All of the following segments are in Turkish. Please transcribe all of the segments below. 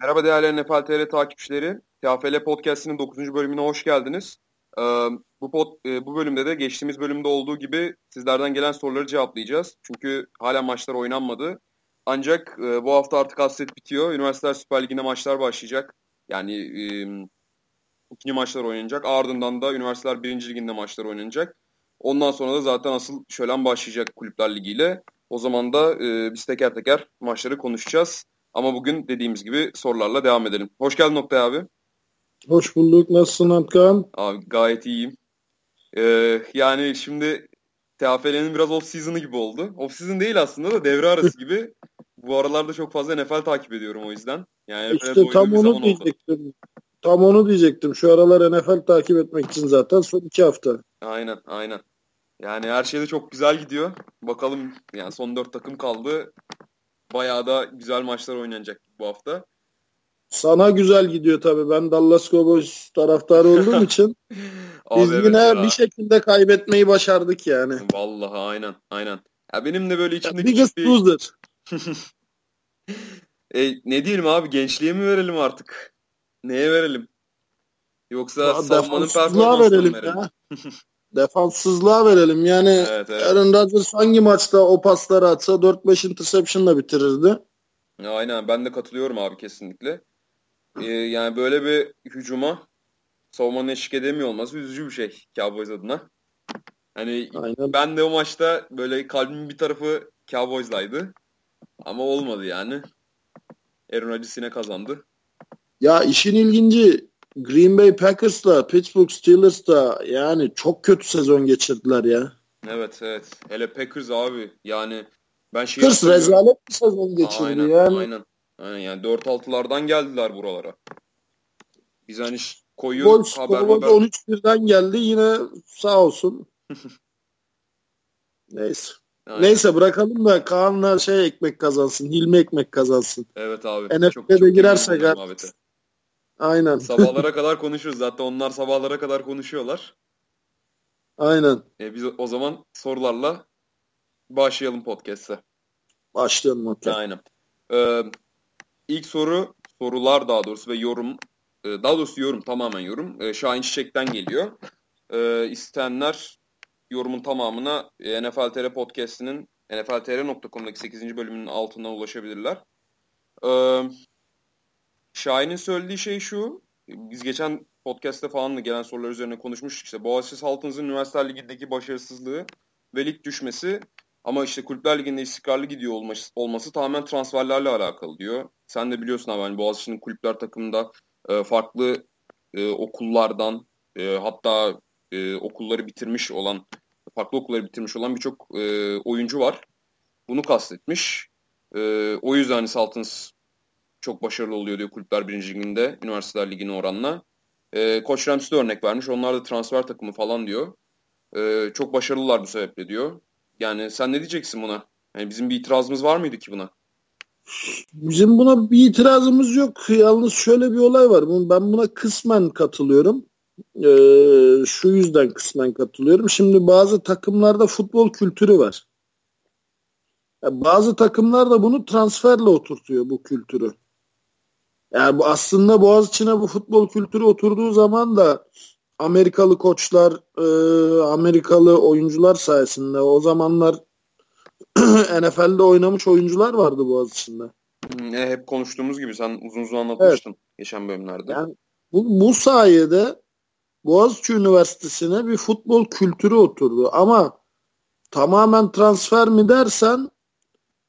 Merhaba değerli NFL TR takipçileri. TFL Podcast'inin 9. bölümüne hoş geldiniz. Ee, bu pod, e, bu bölümde de geçtiğimiz bölümde olduğu gibi sizlerden gelen soruları cevaplayacağız. Çünkü hala maçlar oynanmadı. Ancak e, bu hafta artık hasret bitiyor. Üniversiteler Süper Ligi'nde maçlar başlayacak. Yani e, ikinci maçlar oynanacak. Ardından da Üniversiteler 1. Ligi'nde maçlar oynanacak. Ondan sonra da zaten asıl şölen başlayacak Kulüpler Ligi'yle. O zaman da e, biz teker teker maçları konuşacağız. Ama bugün dediğimiz gibi sorularla devam edelim. Hoş geldin Noktay abi. Hoş bulduk. Nasılsın Antkan? Abi gayet iyiyim. Ee, yani şimdi TFL'nin biraz off season'ı gibi oldu. Off season değil aslında da devre arası gibi. Bu aralarda çok fazla NFL takip ediyorum o yüzden. Yani işte tam onu diyecektim. Oldu. Tam onu diyecektim. Şu aralar NFL takip etmek için zaten son iki hafta. Aynen aynen. Yani her şey de çok güzel gidiyor. Bakalım yani son dört takım kaldı. Bayağı da güzel maçlar oynanacak bu hafta. Sana güzel gidiyor tabii. Ben Dallas Cowboys taraftarı olduğum için biz evet yine ya. bir şekilde kaybetmeyi başardık yani. Vallahi aynen aynen. Ya benim de böyle içimde Biggest bir... loser. e, ne diyelim abi gençliğe mi verelim artık? Neye verelim? Yoksa savunmanın performansını verelim, verelim. Ya. Defanssızlığa verelim. Yani evet, evet. Aaron Rodgers hangi maçta o pasları atsa 4-5 interception'la bitirirdi. Aynen ben de katılıyorum abi kesinlikle. Ee, yani böyle bir hücuma savunmanın eşlik edemiyor olması üzücü bir şey Cowboys adına. Hani Aynen. ben de o maçta böyle kalbimin bir tarafı Cowboys'laydı. Ama olmadı yani. Aaron Rodgers yine kazandı. Ya işin ilginci Green Bay Packers'la Pittsburgh Steelers'da yani çok kötü sezon geçirdiler ya. Evet evet. Hele Packers abi yani ben şey Packers rezalet bir sezon geçirdi aynen, yani. Aynen. Aynen yani 4-6'lardan geldiler buralara. Biz hani koyuyoruz haber haber. 13-1'den geldi yine sağ olsun. Neyse. Aynen. Neyse bırakalım da Kaan'la şey ekmek kazansın. Hilmi ekmek kazansın. Evet abi. NFL'de girersek artık. Aynen. Sabahlara kadar konuşuruz. Zaten onlar sabahlara kadar konuşuyorlar. Aynen. E, biz o zaman sorularla başlayalım podcast'e. Başlayalım. Okay. Aynen. Ee, ilk soru, sorular daha doğrusu ve yorum, e, daha doğrusu yorum, tamamen yorum. E, Şahin Çiçek'ten geliyor. E, isteyenler yorumun tamamına e, NFL TR podcast'inin nfltr.com'daki 8. bölümünün altından ulaşabilirler. Ee, Şahin'in söylediği şey şu. Biz geçen podcast'te falan da gelen sorular üzerine konuşmuştuk. İşte Boğaziçi Saltıns'ın Üniversiteler Ligi'ndeki başarısızlığı ve lig düşmesi ama işte Kulüpler Ligi'nde istikrarlı gidiyor olması, olması tamamen transferlerle alakalı diyor. Sen de biliyorsun abi hani Boğaziçi'nin kulüpler takımında e, farklı e, okullardan e, hatta e, okulları bitirmiş olan farklı okulları bitirmiş olan birçok e, oyuncu var. Bunu kastetmiş. E, o yüzden hani Saltins çok başarılı oluyor diyor kulüpler birinci liginde üniversiteler ligine oranla. E, Koç Ramsey de örnek vermiş. Onlar da transfer takımı falan diyor. E, çok başarılılar bu sebeple diyor. Yani sen ne diyeceksin buna? Yani bizim bir itirazımız var mıydı ki buna? Bizim buna bir itirazımız yok. Yalnız şöyle bir olay var. Ben buna kısmen katılıyorum. Ee, şu yüzden kısmen katılıyorum. Şimdi bazı takımlarda futbol kültürü var. Bazı takımlar da bunu transferle oturtuyor bu kültürü. Yani bu aslında Boğaziçi'ne bu futbol kültürü oturduğu zaman da Amerikalı koçlar, e, Amerikalı oyuncular sayesinde o zamanlar NFL'de oynamış oyuncular vardı Boğaziçi'nde. Ne hep konuştuğumuz gibi sen uzun uzun anlatmıştın evet. geçen bölümlerde. Yani bu, bu sayede Boğaziçi Üniversitesi'ne bir futbol kültürü oturdu ama tamamen transfer mi dersen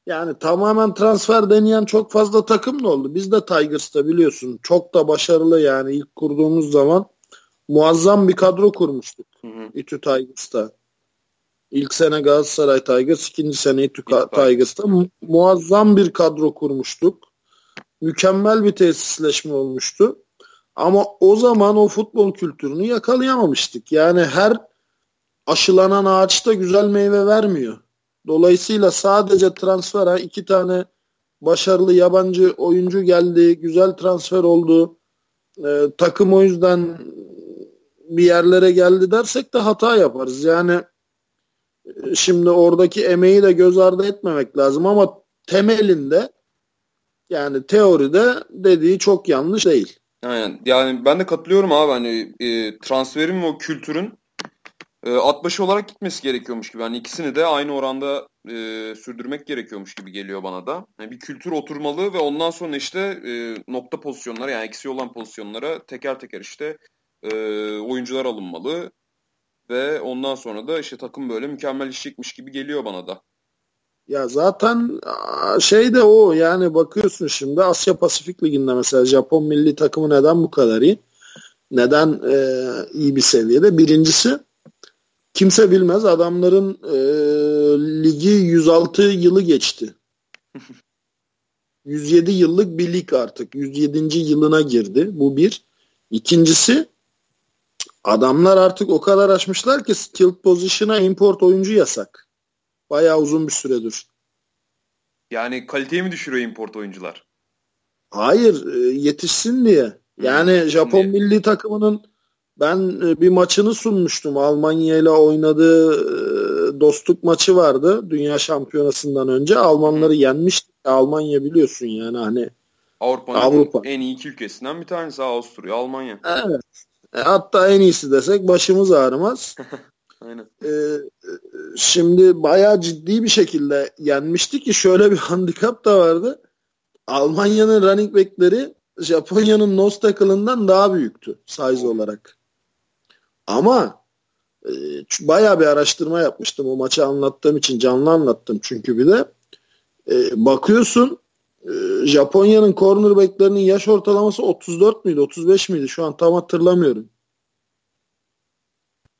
yani tamamen transfer deneyen çok fazla takım da oldu. Biz de Tigers'ta biliyorsun çok da başarılı yani ilk kurduğumuz zaman muazzam bir kadro kurmuştuk. Hı hı. İTÜ Tigers'ta. İlk sene Galatasaray Tigers, ikinci sene İTÜ Tigers'ta mu- muazzam bir kadro kurmuştuk. Mükemmel bir tesisleşme olmuştu. Ama o zaman o futbol kültürünü yakalayamamıştık. Yani her aşılanan ağaçta güzel meyve vermiyor. Dolayısıyla sadece transfera iki tane başarılı yabancı oyuncu geldi. Güzel transfer oldu. Ee, takım o yüzden bir yerlere geldi dersek de hata yaparız. Yani e, şimdi oradaki emeği de göz ardı etmemek lazım ama temelinde Yani teoride dediği çok yanlış değil. Aynen. Yani ben de katılıyorum abi hani e, transferin o kültürün e, at başı olarak gitmesi gerekiyormuş gibi. Yani ikisini de aynı oranda e, sürdürmek gerekiyormuş gibi geliyor bana da. Yani bir kültür oturmalı ve ondan sonra işte e, nokta pozisyonlara yani eksiği olan pozisyonlara teker teker işte e, oyuncular alınmalı. Ve ondan sonra da işte takım böyle mükemmel işecekmiş gibi geliyor bana da. Ya zaten şey de o yani bakıyorsun şimdi Asya Pasifik Ligi'nde mesela Japon milli takımı neden bu kadar iyi? Neden e, iyi bir seviyede? Birincisi kimse bilmez adamların e, ligi 106 yılı geçti. 107 yıllık bir lig artık. 107. yılına girdi. Bu bir. İkincisi adamlar artık o kadar açmışlar ki skilled position'a import oyuncu yasak. Bayağı uzun bir süredir. Yani kaliteyi mi düşürüyor import oyuncular? Hayır e, yetişsin diye. Yani hmm, Japon diye. milli takımının ben e, bir maçını sunmuştum. Almanya ile oynadığı e, dostluk maçı vardı. Dünya şampiyonasından önce. Almanları yenmişti. Almanya biliyorsun yani hani Avrupa'nın Avrupa. en iyi iki ülkesinden bir tanesi Avusturya, Almanya. Evet. Hatta en iyisi desek başımız ağrımaz. Aynen. Ee, şimdi bayağı ciddi bir şekilde yenmişti ki şöyle bir handikap da vardı. Almanya'nın running back'leri Japonya'nın nose tackle'ından daha büyüktü size olarak. Ama e, bayağı bir araştırma yapmıştım o maçı anlattığım için canlı anlattım çünkü bir de e, bakıyorsun e, Japonya'nın cornerback'lerinin yaş ortalaması 34 müydü 35 miydi şu an tam hatırlamıyorum.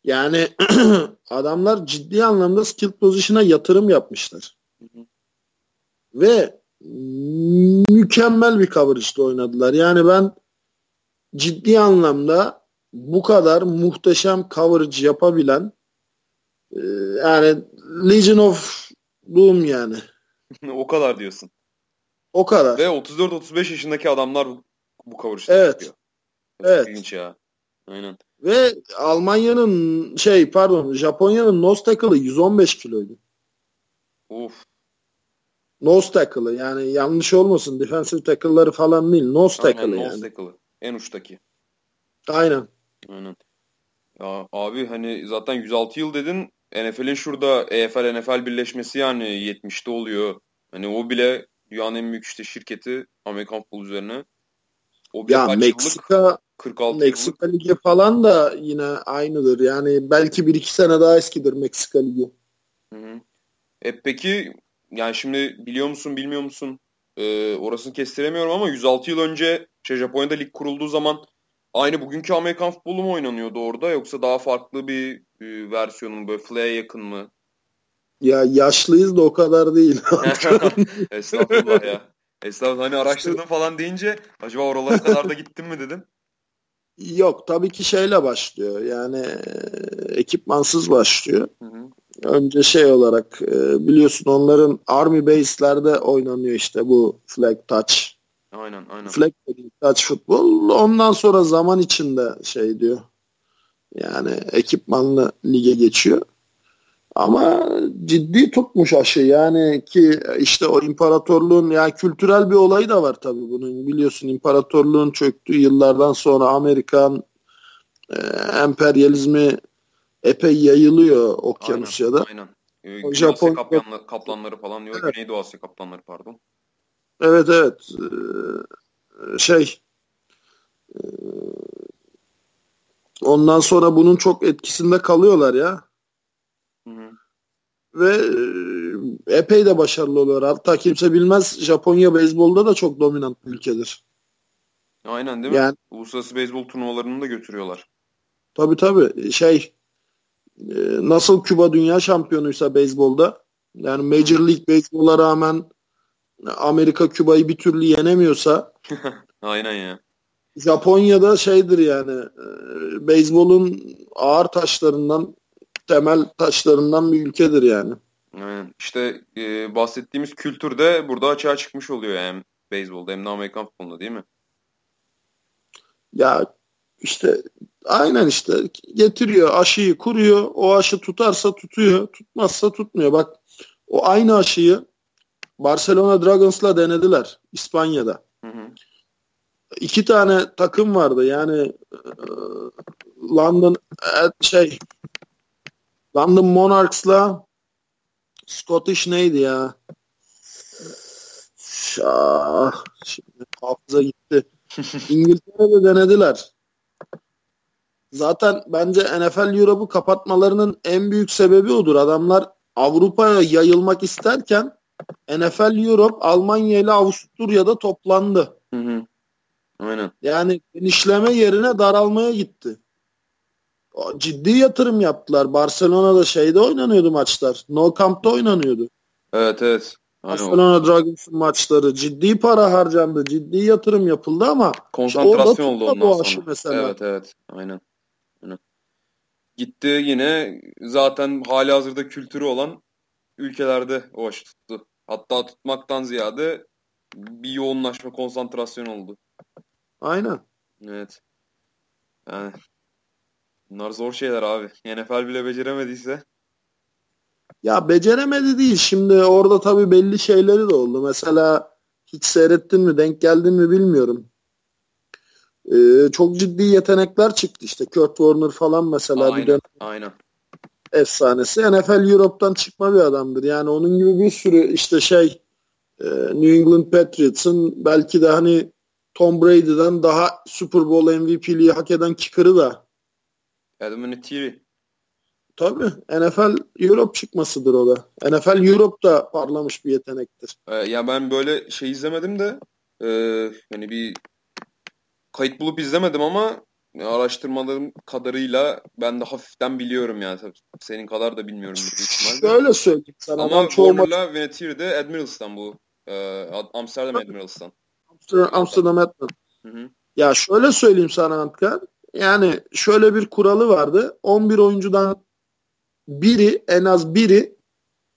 Yani adamlar ciddi anlamda skill position'a yatırım yapmışlar. Ve mükemmel bir coverage'da oynadılar. Yani ben ciddi anlamda bu kadar muhteşem coverage yapabilen e, yani Legion of Doom yani. o kadar diyorsun. O kadar. Ve 34-35 yaşındaki adamlar bu, bu evet. yapıyor. Evet. İlginç ya. Aynen. Ve Almanya'nın şey pardon Japonya'nın nose tackle'ı 115 kiloydu. Of. Nose tackle'ı yani yanlış olmasın defensive tackle'ları falan değil nose tackle'ı yani. Nose tackle'ı. En uçtaki. Aynen. Aynen. Ya abi hani zaten 106 yıl dedin NFL'in şurada EFL NFL birleşmesi yani 70'te oluyor. Hani o bile dünyanın en büyük işte şirketi Amerikan futbol üzerine. O bir ya Meksika 46 Meksika yıllık. Ligi falan da yine aynıdır. Yani belki bir iki sene daha eskidir Meksika Ligi. Hı hı. E peki yani şimdi biliyor musun bilmiyor musun ee, orasını kestiremiyorum ama 106 yıl önce şey, Japonya'da lig kurulduğu zaman aynı bugünkü Amerikan futbolu mu oynanıyordu orada yoksa daha farklı bir e, versiyonu böyle flay'e yakın mı? Ya yaşlıyız da o kadar değil. Estağfurullah ya. Estağfurullah hani araştırdım falan deyince acaba oralara kadar da gittin mi dedim. Yok tabii ki şeyle başlıyor yani ekipmansız başlıyor. Hı hı. Önce şey olarak biliyorsun onların Army base'lerde oynanıyor işte bu flag touch. Aynen aynen. Flag touch futbol. Ondan sonra zaman içinde şey diyor. Yani ekipmanlı lige geçiyor. Ama ciddi tutmuş aşı yani ki işte o imparatorluğun yani kültürel bir olayı da var tabii bunun biliyorsun imparatorluğun çöktüğü yıllardan sonra Amerikan e, emperyalizmi epey yayılıyor Okyanusya'da. Aynen. aynen. Ee, Japon kaplanları, kaplanları falan diyor. Evet. Güneydoğu Asya kaplanları pardon. Evet evet. Ee, şey e, ondan sonra bunun çok etkisinde kalıyorlar ya. Ve e, epey de başarılı oluyor. Hatta kimse bilmez Japonya beyzbolda da çok dominant bir ülkedir. Aynen değil mi? Yani, Uluslararası beyzbol turnuvalarını da götürüyorlar. Tabii tabii. Şey e, nasıl Küba dünya şampiyonuysa beyzbolda yani Major League Beyzbol'a rağmen Amerika Küba'yı bir türlü yenemiyorsa Aynen ya. Japonya'da şeydir yani e, beyzbolun ağır taşlarından temel taşlarından bir ülkedir yani. Aynen. İşte e, bahsettiğimiz kültür de burada açığa çıkmış oluyor hem beyzbolda hem de Amerikan futbolunda değil mi? Ya işte aynen işte getiriyor aşıyı kuruyor o aşı tutarsa tutuyor tutmazsa tutmuyor bak o aynı aşıyı Barcelona Dragons'la denediler İspanya'da. Hı hı. İki tane takım vardı yani e, London e, şey London Monarchs'la Scottish neydi ya? Şah. Şimdi hafıza gitti. İngiltere'de denediler. Zaten bence NFL Europe'u kapatmalarının en büyük sebebi odur. Adamlar Avrupa'ya yayılmak isterken NFL Europe Almanya ile Avusturya'da toplandı. Hı hı. Aynen. Yani genişleme yerine daralmaya gitti. Ciddi yatırım yaptılar. Barcelona'da şeyde oynanıyordu maçlar. No Camp'ta oynanıyordu. Evet evet. Aynen. Barcelona Dragons'un maçları ciddi para harcandı. Ciddi yatırım yapıldı ama Konsantrasyon işte oldu ondan sonra. mesela. Evet evet. Aynen. Aynen. Gitti yine zaten hali hazırda kültürü olan ülkelerde o aşı tuttu. Hatta tutmaktan ziyade bir yoğunlaşma, konsantrasyon oldu. Aynen. Evet. Yani bunlar zor şeyler abi. NFL bile beceremediyse. Ya beceremedi değil. Şimdi orada tabii belli şeyleri de oldu. Mesela hiç seyrettin mi, denk geldin mi bilmiyorum. Ee, çok ciddi yetenekler çıktı işte. Kurt Warner falan mesela bir Aynen. dönem Aynen. Efsanesi. NFL Europe'dan çıkma bir adamdır. Yani onun gibi bir sürü işte şey e, New England Patriots'ın belki de hani Tom Brady'den daha Super Bowl MVP'liği hak eden kicker'ı da Adam Vinatieri. tabii NFL Europe çıkmasıdır o da. NFL Europe da parlamış bir yetenektir. Ee, ya ben böyle şey izlemedim de e, hani bir kayıt bulup izlemedim ama araştırmalarım kadarıyla ben de hafiften biliyorum yani. Tabii senin kadar da bilmiyorum. Şöyle söyleyeyim sana. Ama Warner'la Vinatieri de Admirals'tan bu. E, Amsterdam Admirals'tan. Amsterdam, Amsterdam hı. Ya şöyle söyleyeyim sana Antkar. Yani şöyle bir kuralı vardı. 11 oyuncudan biri en az biri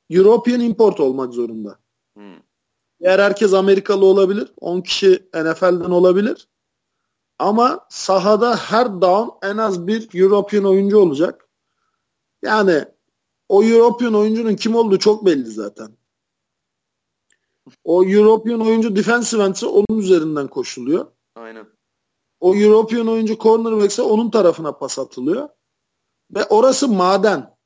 European import olmak zorunda. Hı. Eğer herkes Amerikalı olabilir. 10 kişi NFL'den olabilir. Ama sahada her down en az bir European oyuncu olacak. Yani o European oyuncunun kim olduğu çok belli zaten. O European oyuncu defensive end'se onun üzerinden koşuluyor. Aynen. O European oyuncu cornerback ise onun tarafına pas atılıyor. Ve orası maden.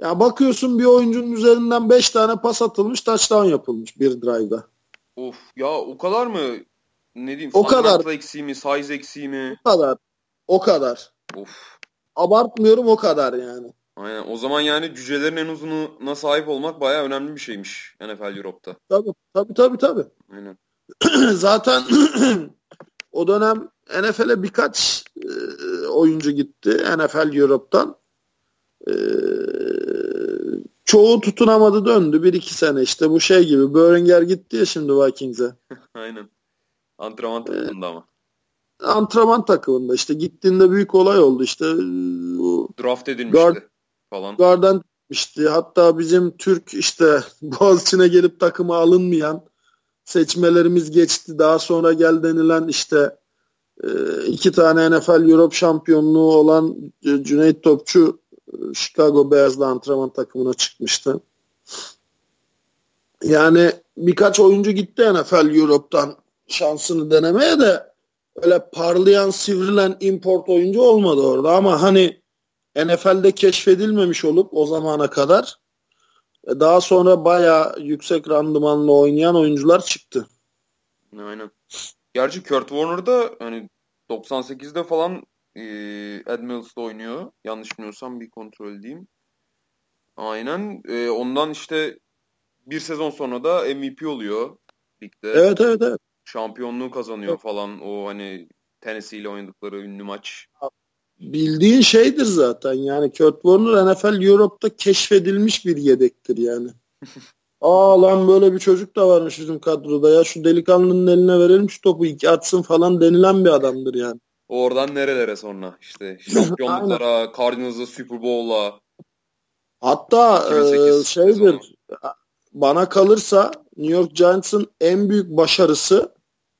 Ya bakıyorsun bir oyuncunun üzerinden 5 tane pas atılmış, touchdown yapılmış bir drive'da. Of ya o kadar mı ne diyeyim O kadar. eksiği mi, size eksiği mi? O kadar. O kadar. Of. Abartmıyorum o kadar yani. Aynen. O zaman yani cücelerin en uzununa sahip olmak bayağı önemli bir şeymiş NFL Europe'da. Tabii tabii tabii. tabii. Aynen. Zaten o dönem NFL'e birkaç e, oyuncu gitti NFL Europe'dan. E, çoğu tutunamadı döndü. Bir iki sene işte bu şey gibi. Böhringer gitti ya şimdi Vikings'e. Aynen. Antrenman takımında ama. Antrenman takımında işte gittiğinde büyük olay oldu işte. O Draft edilmişti Guard- falan. Garden gitmişti. Hatta bizim Türk işte Boğaziçi'ne gelip takıma alınmayan seçmelerimiz geçti. Daha sonra gel denilen işte e, iki tane NFL Europe şampiyonluğu olan e, Cüneyt Topçu e, Chicago Bears'la antrenman takımına çıkmıştı. Yani birkaç oyuncu gitti NFL Europe'dan şansını denemeye de öyle parlayan, sivrilen import oyuncu olmadı orada ama hani NFL'de keşfedilmemiş olup o zamana kadar e, daha sonra bayağı yüksek randımanlı oynayan oyuncular çıktı. Aynen. Gerçi Kurt Warner da hani 98'de falan e, Admirals'da oynuyor. Yanlış bilmiyorsam bir kontrol edeyim. Aynen. E, ondan işte bir sezon sonra da MVP oluyor ligde. Evet evet evet. Şampiyonluğu kazanıyor Evet. falan. O hani Tennessee ile oynadıkları ünlü maç. Bildiğin şeydir zaten yani Kurt Warner NFL Europe'da keşfedilmiş bir yedektir yani. Aa lan böyle bir çocuk da varmış bizim kadroda ya şu delikanlının eline verelim şu topu iki atsın falan denilen bir adamdır yani. Oradan nerelere sonra işte şampiyonluklara, Cardinals'a, Super Bowl'la. Hatta 2008 e, şeydir bana kalırsa New York Giants'ın en büyük başarısı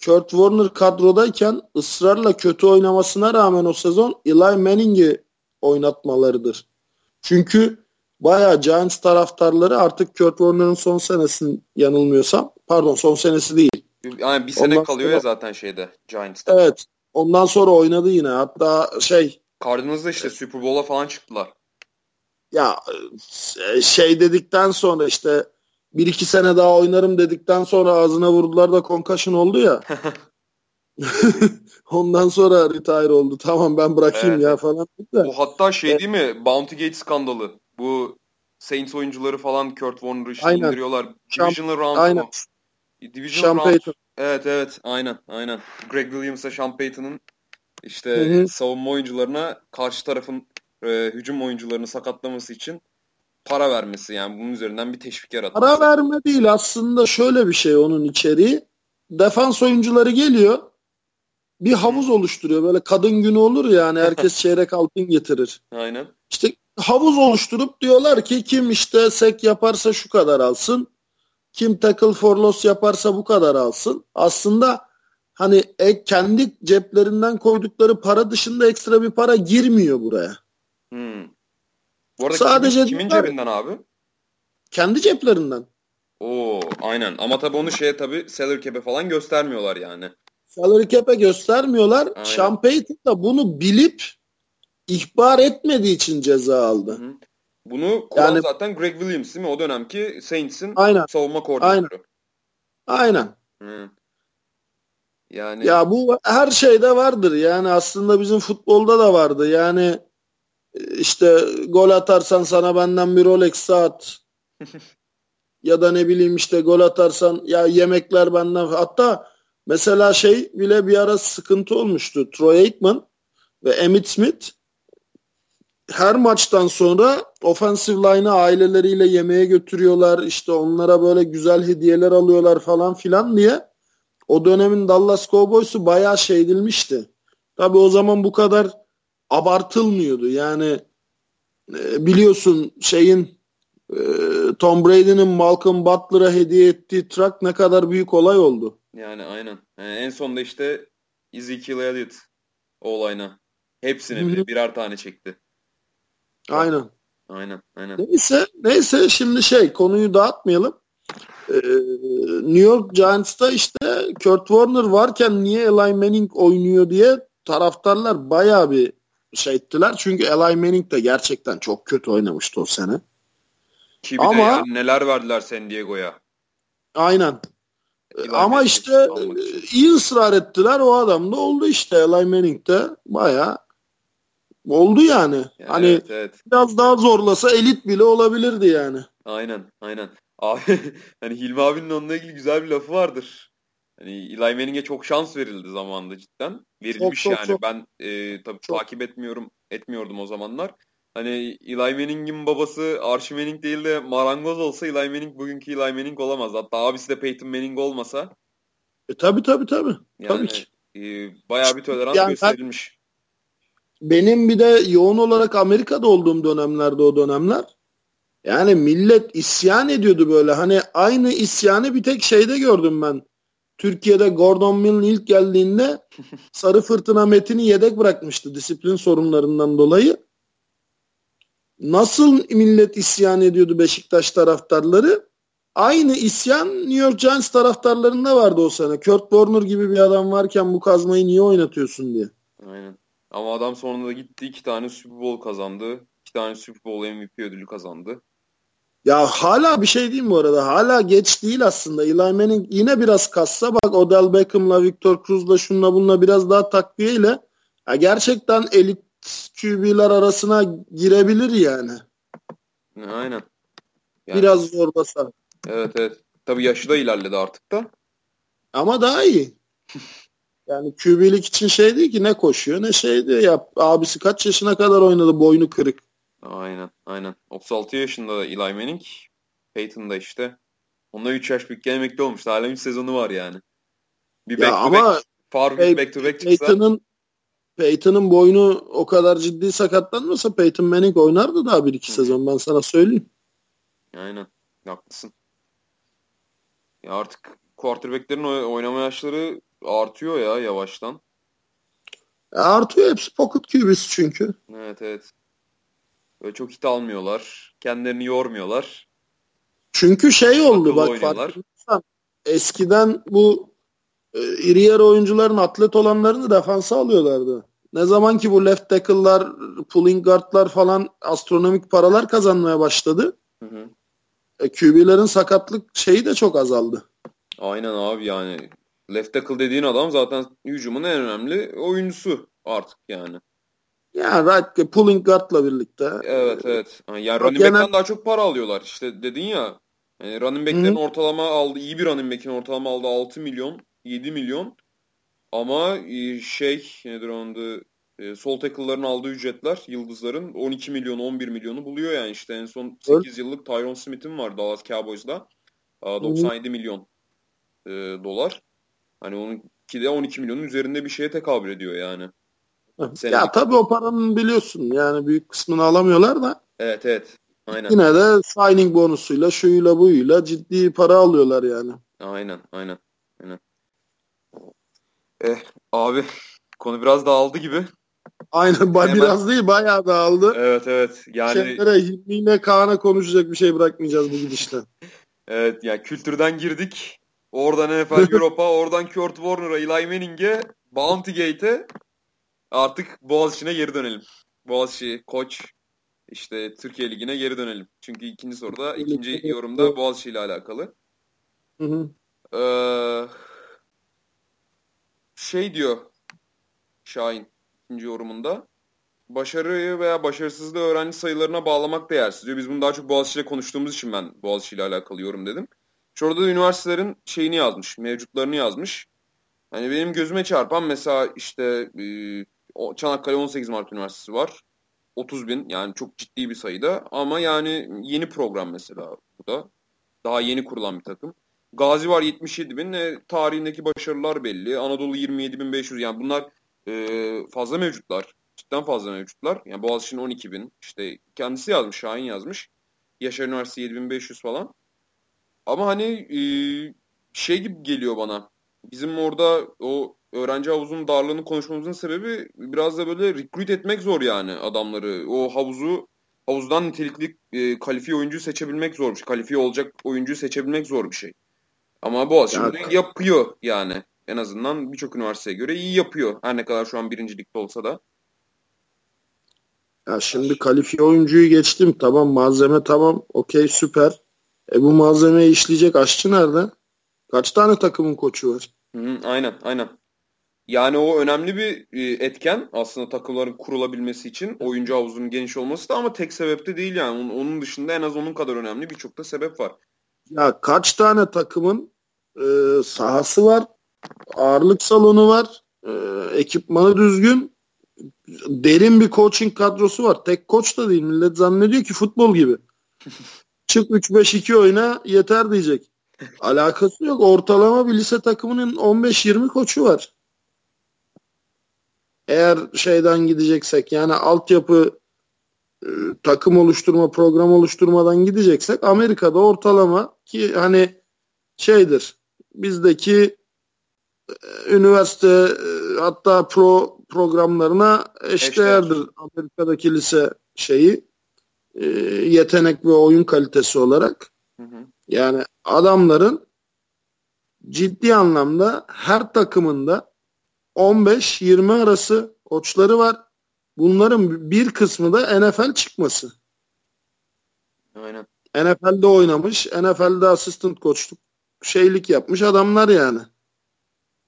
Kurt Warner kadrodayken ısrarla kötü oynamasına rağmen o sezon Eli Manning'i oynatmalarıdır. Çünkü bayağı Giants taraftarları artık Kurt Warner'ın son senesinin yanılmıyorsam pardon son senesi değil. Yani bir sene Ondan kalıyor sonra- ya zaten şeyde Giants'ta. Evet. Ondan sonra oynadı yine. Hatta şey Cardinals'da işte Super Bowl'a falan çıktılar. ya e, şey dedikten sonra işte bir iki sene daha oynarım dedikten sonra ağzına vurdular da concussion oldu ya. Ondan sonra retire oldu. Tamam ben bırakayım Evet. ya falan. de. Bu hatta şey değil mi? Bounty Gate skandalı. Bu Saints oyuncuları falan Kurt Warner'ı işte Aynen. indiriyorlar. Divisional round Aynen. Divisional Sean round. Payton. Evet evet aynen aynen. Greg Williams'a Sean Payton'ın işte Hı hı. savunma oyuncularına karşı tarafın e, hücum oyuncularını sakatlaması için para vermesi yani bunun üzerinden bir teşvik yaratması. Para verme değil aslında şöyle bir şey onun içeriği. Defans oyuncuları geliyor. Bir havuz oluşturuyor. Böyle kadın günü olur ya hani herkes çeyrek altın getirir. Aynen. İşte havuz oluşturup diyorlar ki kim işte sek yaparsa şu kadar alsın. Kim tackle for loss yaparsa bu kadar alsın. Aslında hani e, kendi ceplerinden koydukları para dışında ekstra bir para girmiyor buraya. Hmm. Bu arada Sadece kimin, kimin cebinden abi? Kendi ceplerinden. Oo aynen ama tabii onu şeye tabii salary cap'e falan göstermiyorlar yani. Salary cap'e göstermiyorlar. Aynen. Sean Payton da bunu bilip ihbar etmediği için ceza aldı. Hı. Bunu kuran Yani- zaten Greg Williams değil mi? O dönemki Saints'in Aynen. savunma koordinatörü. Aynen. Hı. Yani Ya bu her şeyde vardır. Yani aslında bizim futbolda da vardı. Yani işte gol atarsan sana benden bir Rolex saat ya da ne bileyim işte gol atarsan ya yemekler benden hatta mesela şey bile bir ara sıkıntı olmuştu. Troy Aikman ve Emmitt Smith her maçtan sonra offensive line'ı aileleriyle yemeğe götürüyorlar. İşte onlara böyle güzel hediyeler alıyorlar falan filan diye. O dönemin Dallas Cowboys'u bayağı şey edilmişti. Tabii o zaman bu kadar abartılmıyordu. Yani e, biliyorsun şeyin e, Tom Brady'nin Malcolm Butler'a hediye ettiği truck ne kadar büyük olay oldu. yani aynen. Yani en sonunda işte Ezekiel Elliott o olayına. Hepsine bile birer tane çekti. Aynen. Aynen aynen. Neyse, neyse şimdi şey konuyu dağıtmayalım. Ee, New York Giants'ta işte Kurt Warner varken niye Eli Manning oynuyor diye taraftarlar bayağı bir şey ettiler. Çünkü Eli Manning de gerçekten çok kötü oynamıştı o sene. Ki bir de Ama- yani neler verdiler San Diego'ya. Aynen. Eli Ama Manning işte e, iyi ısrar ettiler. O adam da oldu işte. Eli Manning de bayağı oldu yani. Yani hani evet, evet. biraz daha zorlasa elit bile olabilirdi yani. Aynen, aynen. Abi hani Hilmi abinin onunla ilgili güzel bir lafı vardır. Hani Eli Manning'e çok şans verildi zamanında cidden. Verilmiş çok, yani. çok. Ben e, tabii Çok. takip etmiyorum, etmiyordum o zamanlar. Hani Eli Manning'in babası Archie Manning değil de marangoz olsa Eli Manning bugünkü Eli Manning olamaz. Hatta abisi de Peyton Manning olmasa E, tabii tabii tabii. yani Tabii ki. e, bayağı bir tolerans Yani gösterilmiş. Benim bir de yoğun olarak Amerika'da olduğum dönemlerde o dönemler yani millet isyan ediyordu böyle. Hani aynı isyanı bir tek şeyde gördüm ben. Türkiye'de Gordon Mill'in ilk geldiğinde Sarı Fırtına Metin'i yedek bırakmıştı disiplin sorunlarından dolayı. Nasıl millet isyan ediyordu Beşiktaş taraftarları? Aynı isyan New York Giants taraftarlarında vardı o sene. Kurt Warner gibi bir adam varken bu kazmayı niye oynatıyorsun diye. Aynen. Ama adam sonunda gitti iki tane Super Bowl kazandı. iki tane Super Bowl MVP ödülü kazandı. Ya hala bir şey diyeyim bu arada. Hala geç değil aslında. Eli Manning yine biraz kassa bak Odell Beckham'la Victor Cruz'la şunla bununla biraz daha takviyeyle ya gerçekten elit QB'ler arasına girebilir yani. Aynen. Yani- Biraz zorbasa. Evet evet. Tabii yaşı da ilerledi artık da. Ama daha iyi. Yani QB'lik için şey değil ki ne koşuyor ne şey diyor. Ya abisi kaç yaşına kadar oynadı boynu kırık. Aynen aynen. 36 yaşında da Eli Manning. Peyton da işte. Onunla 3 yaş büyük emekli olmuştu. Hala 3 sezonu var yani. Bir Ya back to ama back. Faruk Pey- back to back çıksa. Peyton'ın Peyton'ın boynu o kadar ciddi sakatlanmasa Peyton Manning oynardı daha bir iki Hı hı. sezon ben sana söyleyeyim. Aynen. Haklısın. Ya artık quarterback'lerin oy- oynama yaşları artıyor ya yavaştan. Artıyor hepsi pocket QB'si çünkü. Evet evet. Böyle çok hit almıyorlar. Kendilerini yormuyorlar. Çünkü şey oldu bak farkındaysan eskiden bu e, iri yarı oyuncuların atlet olanlarını defansa alıyorlardı. Ne zaman ki bu left tackle'lar, pulling guard'lar falan astronomik paralar kazanmaya başladı. Hı hı. E, QB'lerin sakatlık şeyi de çok azaldı. Aynen abi yani. Left tackle dediğin adam zaten hücumun en önemli oyuncusu artık yani. Yani right pulling guard'la birlikte. Evet evet. Yani running genel... back'ten daha çok para alıyorlar. İşte dedin ya. Yani running back'lerin Hı-hı. ortalama aldı iyi bir running back'in ortalama aldı 6 milyon, 7 milyon. Ama e, şey nedir onda e, sol tackle'ların aldığı ücretler yıldızların 12 milyon 11 milyonu buluyor yani işte en son 8 evet. yıllık Tyron Smith'in var Dallas Cowboys'da 97 Hı-hı. milyon e, dolar. Hani onunki de 12 milyonun üzerinde bir şeye tekabül ediyor yani. Senelik. Ya tabii o paranın biliyorsun yani büyük kısmını alamıyorlar da. Evet evet. Aynen. Yine de signing bonusuyla şuyla buyla ciddi para alıyorlar yani. Aynen aynen. aynen. Eh abi konu biraz dağıldı gibi. Aynen ba- biraz değil bayağı dağıldı. Evet evet. Yani Şeylere Hilmi'yle Kaan'a konuşacak bir şey bırakmayacağız bu gidişten. evet yani kültürden girdik. Oradan NFL Europa, oradan Kurt Warner'a, Eli Manning'e, Bounty Gate'e artık Boğaziçi'ne geri dönelim. Boğaziçi, Koç, işte Türkiye Ligi'ne geri dönelim. Çünkü ikinci soruda, ikinci yorumda Boğaziçi ile alakalı. Hı hı. Ee, şey diyor Şahin ikinci yorumunda. Başarıyı veya başarısızlığı öğrenci sayılarına bağlamak değersiz diyor. Biz bunu daha çok Boğaziçi ile konuştuğumuz için ben Boğaziçi ile alakalı yorum dedim. Şurada da üniversitelerin şeyini yazmış, mevcutlarını yazmış. Hani benim gözüme çarpan mesela işte e, Çanakkale 18 Mart Üniversitesi var. 30 bin yani çok ciddi bir sayıda ama yani yeni program mesela bu da. Daha yeni kurulan bir takım. Gazi var 77 bin. E, tarihindeki başarılar belli. Anadolu 27 bin 500 yani bunlar e, fazla mevcutlar. Cidden fazla mevcutlar. Yani Boğaziçi'nin 12 bin. İşte kendisi yazmış, Şahin yazmış. Yaşar Üniversitesi 7500 falan. Ama hani e, şey gibi geliyor bana. Bizim orada o öğrenci havuzunun darlığını konuşmamızın sebebi biraz da böyle recruit etmek zor yani adamları. O havuzu havuzdan nitelikli e, kalifiye oyuncu seçebilmek zor bir şey. Kalifiye olacak oyuncuyu seçebilmek zor bir şey. Ama Boğaziçi yani, yapıyor yani. En azından birçok üniversiteye göre iyi yapıyor. Her ne kadar şu an birincilikte olsa da. Ya şimdi kalifiye oyuncuyu geçtim. Tamam malzeme tamam. Okey süper. E bu malzemeyi işleyecek aşçı nerede? Kaç tane takımın koçu var? Hı, aynen aynen. Yani o önemli bir e, etken aslında takımların kurulabilmesi için oyuncu havuzunun geniş olması da ama tek sebep de değil yani. Onun dışında en az onun kadar önemli birçok da sebep var. Ya kaç tane takımın e, sahası var, ağırlık salonu var, e, ekipmanı düzgün, derin bir coaching kadrosu var. Tek koç da değil. Millet zannediyor ki futbol gibi. Çık 3-5-2 oyna yeter diyecek. Alakası yok. Ortalama bir lise takımının 15-20 koçu var. Eğer şeyden gideceksek yani altyapı e, takım oluşturma, program oluşturmadan gideceksek Amerika'da ortalama ki hani şeydir bizdeki e, üniversite e, hatta pro programlarına eşdeğerdir Amerika'daki lise şeyi yetenek ve oyun kalitesi olarak. Hı hı. Yani adamların ciddi anlamda her takımında 15-20 arası koçları var. Bunların bir kısmı da NFL çıkması. Aynen. NFL'de oynamış, NFL'de assistant koçluk şeylik yapmış adamlar yani.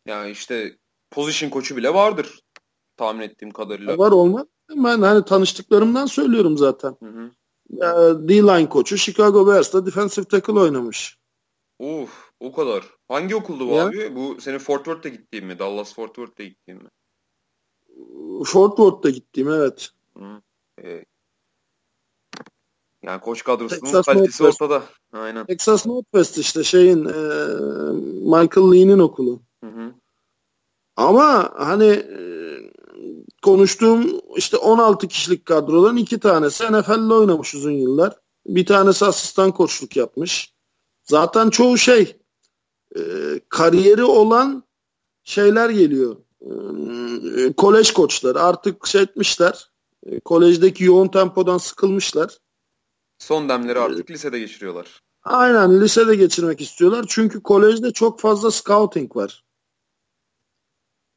Ya işte position koçu bile vardır tahmin ettiğim kadarıyla. Var olmaz. Ben hani tanıştıklarımdan söylüyorum zaten. Hı hı. D-line koçu Chicago Bears'ta defensive tackle oynamış. Uf, o kadar. Hangi okuldu bu ya. abi? Bu senin Fort Worth'ta gittiğin mi? Dallas Fort Worth'ta gittiğin mi? Fort Worth'ta gittiğim evet. Hı. Ee, yani koç kadrosunun Texas kalitesi Northwest. ortada. Aynen. Texas Northwest işte şeyin e, Michael Lee'nin okulu. Hı hı. Ama hani e, konuştuğum işte 16 kişilik kadrodan iki tanesi NFL'de oynamış uzun yıllar. Bir tanesi asistan koçluk yapmış. Zaten çoğu şey e, kariyeri olan şeyler geliyor. E, kolej koçları artık şey etmişler. E, kolejdeki yoğun tempodan sıkılmışlar. Son demleri artık lisede geçiriyorlar. Aynen lisede geçirmek istiyorlar. Çünkü kolejde çok fazla scouting var.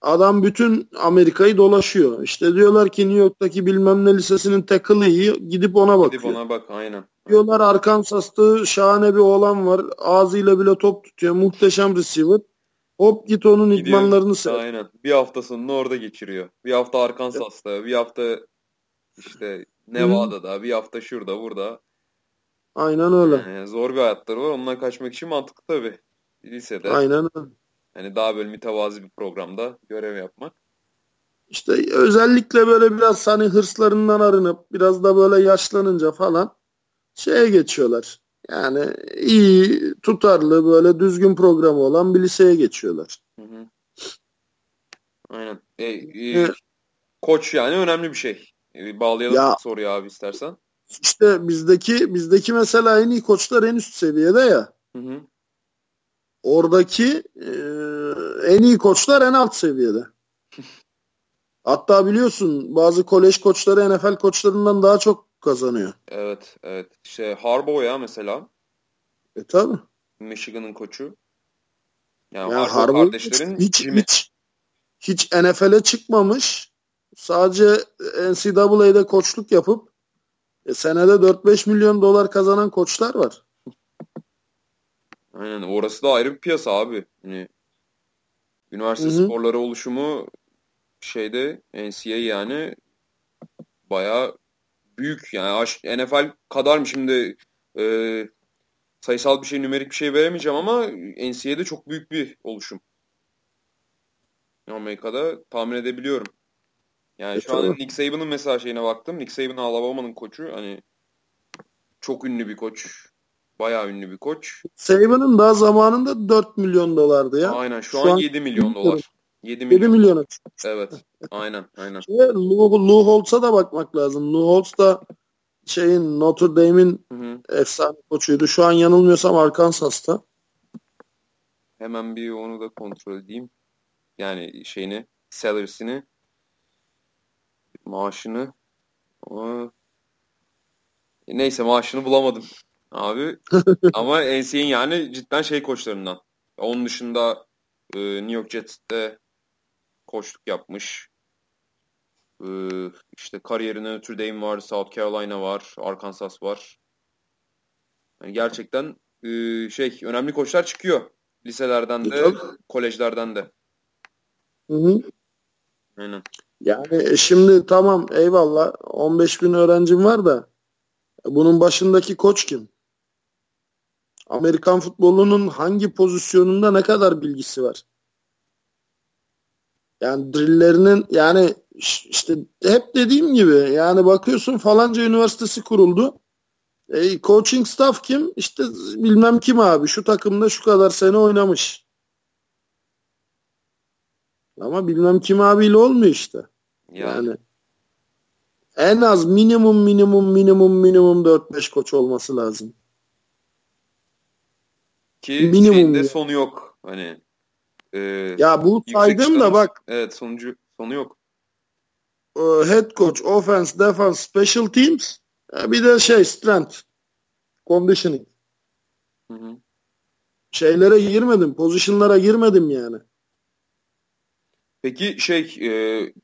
Adam bütün Amerika'yı dolaşıyor. İşte diyorlar ki New York'taki bilmem ne lisesinin tackle'ı iyi. Gidip ona bakıyor. Gidip ona bak aynen. Diyorlar Arkansas'ta şahane bir oğlan var. Ağzıyla bile top tutuyor. Muhteşem receiver. Hop git onun Gidiyor. idmanlarını seyret. Aynen. Bir haftasını orada geçiriyor. Bir hafta Arkansas'ta, bir hafta işte Nevada'da, bir hafta şurada, burada. Aynen öyle. Yani zor bir hayatları var. Ondan kaçmak için mantıklı tabii. Lisede. Aynen öyle. Hani daha böyle mütevazi bir programda görev yapmak. İşte özellikle böyle biraz hani hırslarından arınıp biraz da böyle yaşlanınca falan şeye geçiyorlar. Yani iyi, tutarlı, böyle düzgün programı olan bir liseye geçiyorlar. Hı hı. Aynen. E, e, koç yani önemli bir şey. E, bağlayalım Ya- soruyu abi istersen. İşte bizdeki bizdeki mesela en iyi koçlar en üst seviyede ya. Hı hı. Oradaki e, en iyi koçlar en alt seviyede. Hatta biliyorsun bazı kolej koçları NFL koçlarından daha çok kazanıyor. Evet, evet. İşte Harbaugh ya mesela. E tabi. Michigan'ın koçu. Yani Ya Harbaugh kardeşlerin hiç, Jimmy. hiç, hiç NFL'e çıkmamış. Sadece NCAA'de koçluk yapıp e, senede 4-5 milyon dolar kazanan koçlar var. Aynen. Orası da ayrı bir piyasa abi. Hani üniversite Hı hı. sporları oluşumu şeyde NCAA yani bayağı büyük yani NFL kadar mı şimdi e, sayısal bir şey nümerik bir şey veremeyeceğim ama NCAA'de çok büyük bir oluşum. Amerika'da tahmin edebiliyorum. Yani E, şu an. Nick Saban'ın mesela şeyine baktım. Nick Saban Alabama'nın koçu. Hani çok ünlü bir koç. Bayağı ünlü bir koç. Saban'ın daha zamanında 4 milyon dolardı ya. Aynen şu, Şu an, an 7 milyon dolar. 7 7 milyon. Evet. Aynen. Aynen. Ve Lou, Lou Holtz'a da bakmak lazım. Lou Holtz da şeyin Notre Dame'in efsane koçuydu. Şu an yanılmıyorsam Arkansas'ta. Hemen bir onu da kontrol edeyim. Yani şeyini, salary'sini, maaşını. Neyse maaşını bulamadım abi. Ama NCAA'nin yani cidden şey koçlarından. Onun dışında e, New York Jets'te koçluk yapmış. E, işte kariyerine Notre Dame var, South Carolina var, Arkansas var. Yani gerçekten e, şey önemli koçlar çıkıyor. Liselerden E, de, tabii. kolejlerden de. Hı hı. Aynen. Yani e, şimdi tamam eyvallah 15 bin öğrencim var da bunun başındaki koç kim? Amerikan futbolunun hangi pozisyonunda ne kadar bilgisi var? Yani drilllerinin yani işte hep dediğim gibi yani bakıyorsun falanca üniversitesi kuruldu. E, coaching staff kim? İşte bilmem kim abi şu takımda şu kadar sene oynamış. Ama bilmem kim abiyle olmuyor işte. Yani, Yani en az minimum minimum minimum minimum 4-5 koç olması lazım. Ki minimum şeyinde sonu yok. Hani e, Ya bu saydım da bak Evet sonucu sonu yok. e, head coach, offense, defense, special teams bir de şey strength, conditioning. Hı hı. Şeylere girmedim, pozisyonlara girmedim yani. Peki şey e,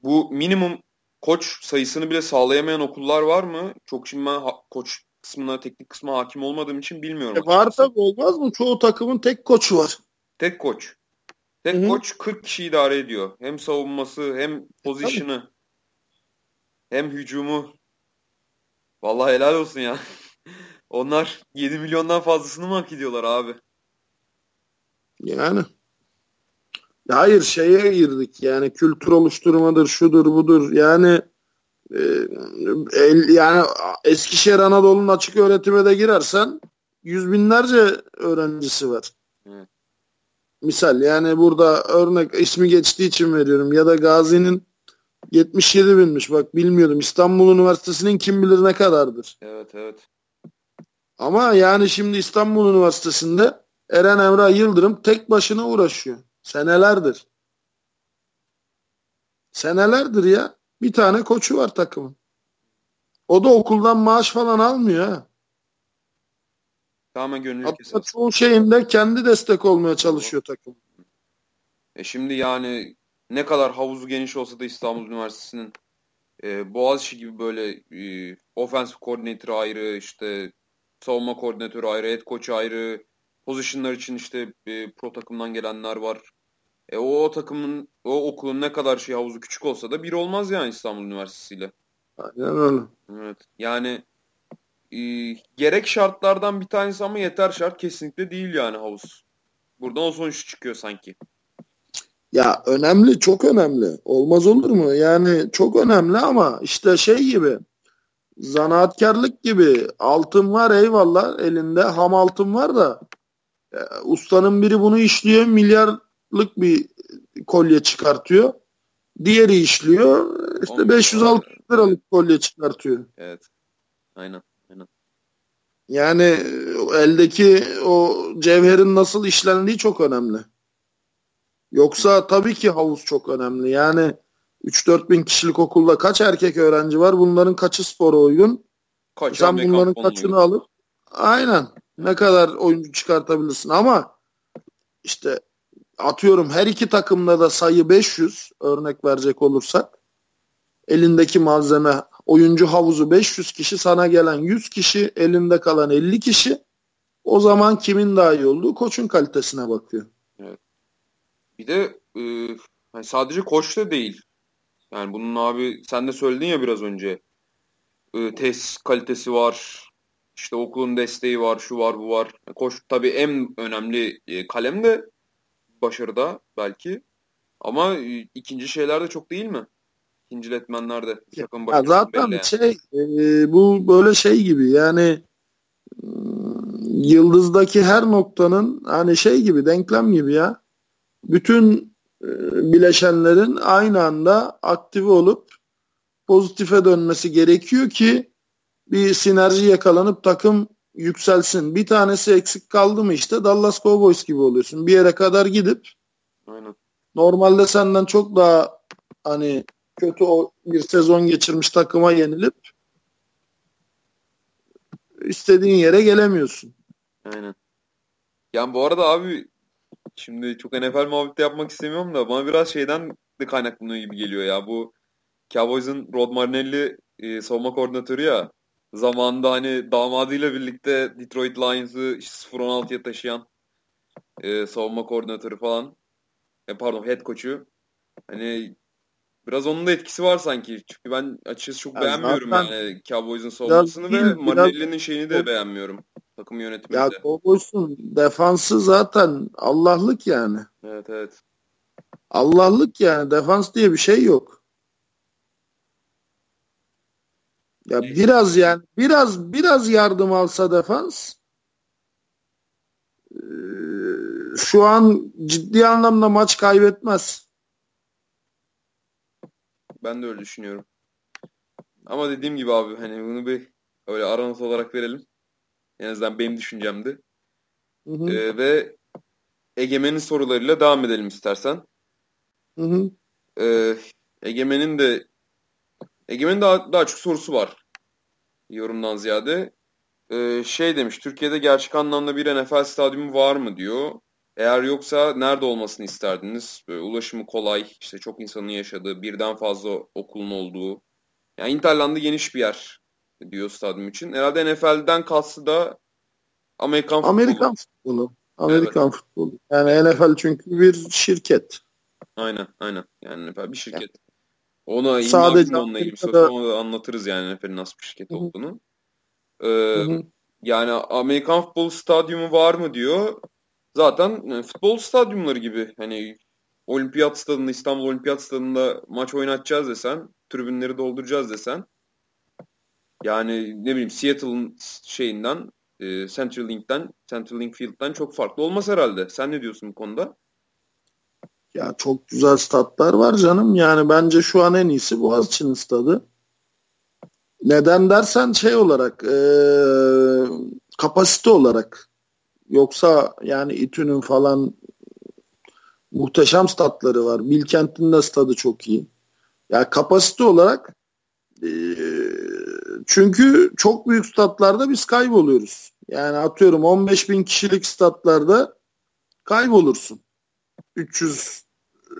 bu minimum koç sayısını bile sağlayamayan okullar var mı? Çok şimdi ben koç kısmına, teknik kısmına hakim olmadığım için bilmiyorum. E, var tabii olmaz mı? Çoğu takımın tek koçu var. Tek koç. Tek Hı hı. koç 40 kişi idare ediyor. Hem savunması hem pozisyonu hem hücumu. Vallahi helal olsun ya. Onlar 7 milyondan fazlasını mı hak ediyorlar abi? Yani. Ya Hayır şeye girdik yani kültür oluşturmadır şudur budur yani e, el, yani Eskişehir Anadolu'nun açık öğretime de girersen yüz binlerce öğrencisi var. Evet. Misal yani burada örnek ismi geçtiği için veriyorum ya da Gazi'nin 77 binmiş bak bilmiyordum İstanbul Üniversitesi'nin kim bilir ne kadardır. Evet evet. Ama yani şimdi İstanbul Üniversitesi'nde Eren Emrah Yıldırım tek başına uğraşıyor. Senelerdir. Senelerdir ya. Bir tane koçu var takımın. O da okuldan maaş falan almıyor ha. Tamamen gönüllülük Hatta esas. çoğu şeyinde kendi destek olmaya çalışıyor takım. E şimdi yani ne kadar havuzu geniş olsa da İstanbul Üniversitesi'nin e, Boğaziçi gibi böyle e, offensive coordinator ayrı, işte savunma koordinatörü ayrı, head coach ayrı, pozisyonlar için işte e, pro takımdan gelenler var. E, o, o takımın, o okulun ne kadar şey havuzu küçük olsa da bir olmaz yani İstanbul Üniversitesi ile. Aynen öyle. Evet. Yani e, gerek şartlardan bir tanesi ama yeter şart kesinlikle değil yani havuz. Buradan o sonuç çıkıyor sanki. Ya önemli, çok önemli. Olmaz olur mu? Yani çok önemli ama işte şey gibi zanaatkarlık gibi altın var eyvallah elinde ham altın var da e, ustanın biri bunu işliyor milyarlık bir kolye çıkartıyor. Diğeri işliyor işte 500-600 liralık kolye çıkartıyor. Evet. Aynen. Aynen. Yani eldeki o cevherin nasıl işlendiği çok önemli. Yoksa tabii ki havuz çok önemli. Yani 3-4 bin kişilik okulda kaç erkek öğrenci var? Bunların kaçı spora uygun? Kaç Sen bunların kaçını uygun? alıp aynen ne kadar oyuncu çıkartabilirsin ama işte atıyorum her iki takımda da sayı 500 örnek verecek olursak elindeki malzeme oyuncu havuzu 500 kişi sana gelen 100 kişi elinde kalan 50 kişi o zaman kimin daha iyi olduğu koçun kalitesine bakıyor. Bir de e, hani sadece koç da değil. Yani bunun abi sen de söyledin ya biraz önce. E, tesis kalitesi var. İşte okulun desteği var, şu var, bu var. Koç tabii en önemli e, kalem de başarıda belki. Ama e, ikinci şeyler de çok değil mi? İkinci letmenler de takım Ya başarısını zaten belleyen. şey e, bu böyle şey gibi yani ım, yıldızdaki her noktanın hani şey gibi denklem gibi ya bütün e, bileşenlerin aynı anda aktive olup pozitife dönmesi gerekiyor ki bir sinerji yakalanıp takım yükselsin. Bir tanesi eksik kaldı mı işte Dallas Cowboys gibi oluyorsun. Bir yere kadar gidip Aynen. normalde senden çok daha hani kötü o bir sezon geçirmiş takıma yenilip istediğin yere gelemiyorsun. Aynen. Yani bu arada abi şimdi çok NFL muhabbeti yapmak istemiyorum da bana biraz şeyden de kaynaklanıyor gibi geliyor ya. Bu Cowboys'un Rod Marinelli e, savunma koordinatörü ya. Zamanında hani damadıyla birlikte Detroit Lions'ı işte 0-16'ya taşıyan e, savunma koordinatörü falan. E, pardon head coach'u. Hani biraz onun da etkisi var sanki. Çünkü ben açıkçası çok Ya beğenmiyorum zaten yani Cowboys'un savunmasını ve Marinelli'nin şeyini de beğenmiyorum. Takım yönetimini Ya de. Cowboys'un defansı zaten Allah'lık yani. Evet evet. Allah'lık yani defans diye bir şey yok. Ya Neyse. biraz yani biraz biraz yardım alsa defans şu an ciddi anlamda maç kaybetmez. Ben de öyle düşünüyorum. Ama dediğim gibi abi hani bunu bir öyle aranot olarak verelim. En azından benim düşüncemdi. Hı hı, Ee, ve Egemen'in sorularıyla devam edelim istersen. hı hı. Ee, Egemen'in de Egemen'in daha, daha çok sorusu var yorumdan ziyade. Ee, şey demiş, Türkiye'de gerçek anlamda bir NFL stadyumu var mı diyor. Eğer yoksa nerede olmasını isterdiniz? Böyle ulaşımı kolay, işte çok insanın yaşadığı, birden fazla okulun olduğu. Yani Interland'da geniş bir yer diyor stadyum için. Herhalde NFL'den kastı da Amerikan futbolu. Amerikan futbolu. Amerikan futbolu. Yani NFL çünkü bir şirket. Aynen, aynen. Yani NFL bir şirket. Ona Sadece onunla ilgili soru sonra anlatırız yani NFL'in nasıl bir şirket olduğunu. Ee, Hı hı. yani Amerikan futbol stadyumu var mı diyor. Zaten e, futbol stadyumları gibi hani Olimpiyat stadında İstanbul Olimpiyat stadında maç oynatacağız desen, tribünleri dolduracağız desen yani ne bileyim Seattle'ın şeyinden e, Central Link'ten, Central Link Field'den çok farklı olmaz herhalde. Sen ne diyorsun bu konuda? Ya çok güzel statlar var canım. Yani bence şu an en iyisi Boğaziçi'nin stadı. Neden dersen şey olarak eee, kapasite olarak yoksa yani İTÜ'nün falan muhteşem statları var. Bilkent'in de stadı çok iyi. Ya kapasite olarak eee, çünkü çok büyük statlarda biz kayboluyoruz. Yani atıyorum 15 bin kişilik statlarda kaybolursun. 300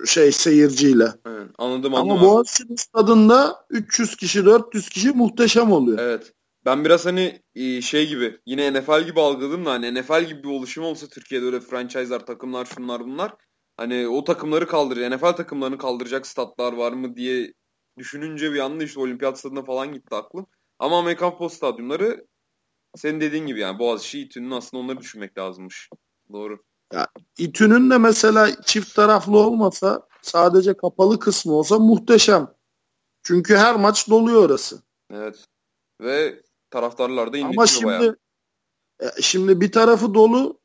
şey seyirciyle. Evet, anladım Ama anladım. Boğaziçi stadında 300 kişi 400 kişi muhteşem oluyor. Evet. Ben biraz hani e, şey gibi yine NFL gibi algıladım da hani NFL gibi bir oluşum olsa Türkiye'de öyle franchise'lar, takımlar, şunlar bunlar. Hani o takımları kaldıracak, NFL takımlarını kaldıracak statlar var mı diye düşününce bir anda işte olimpiyat stadına falan gitti aklım. Ama Amerikan futbol stadyumları senin dediğin gibi yani Boğaziçi, İTÜ'nün aslında onları düşünmek lazımmış. Doğru. İTÜ'nün de mesela çift taraflı olmasa sadece kapalı kısmı olsa muhteşem. Çünkü her maç doluyor orası. Evet. Ve taraftarlar da Ama şimdi bayağı. e, şimdi bir tarafı dolu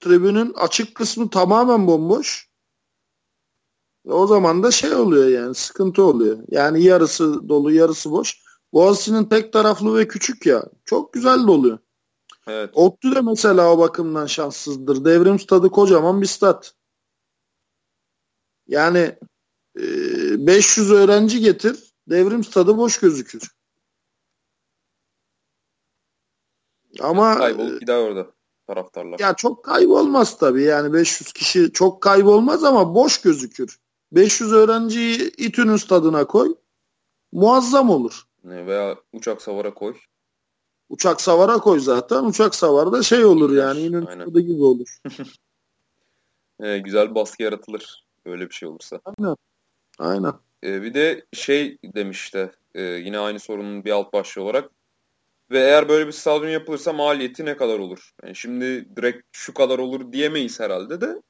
tribünün açık kısmı tamamen bomboş. E, O zaman da şey oluyor yani sıkıntı oluyor. Yani yarısı dolu yarısı boş. Boğaziçi'nin tek taraflı ve küçük ya. Çok güzel doluyor. Evet. ODTÜ de mesela o bakımdan şanssızdır. Devrim stadı kocaman bir stat. Yani e, 500 öğrenci getir devrim stadı boş gözükür. Ama Kaybolup gider orada taraftarlar. ya çok kaybolmaz tabii. Yani 500 kişi çok kaybolmaz ama boş gözükür. 500 öğrenciyi İTÜ'nün stadına koy. Muazzam olur. Veya uçak savara koy. Uçak savara koy zaten. Uçak savarda şey olur yani. İnönü Aynen. stadı gibi olur. Ee, güzel baskı yaratılır. Öyle bir şey olursa. Aynen. Aynen. Ee, bir de şey demiş de e, yine aynı sorunun bir alt başlığı olarak ve eğer böyle bir stadyum yapılırsa maliyeti ne kadar olur? Yani şimdi direkt şu kadar olur diyemeyiz herhalde de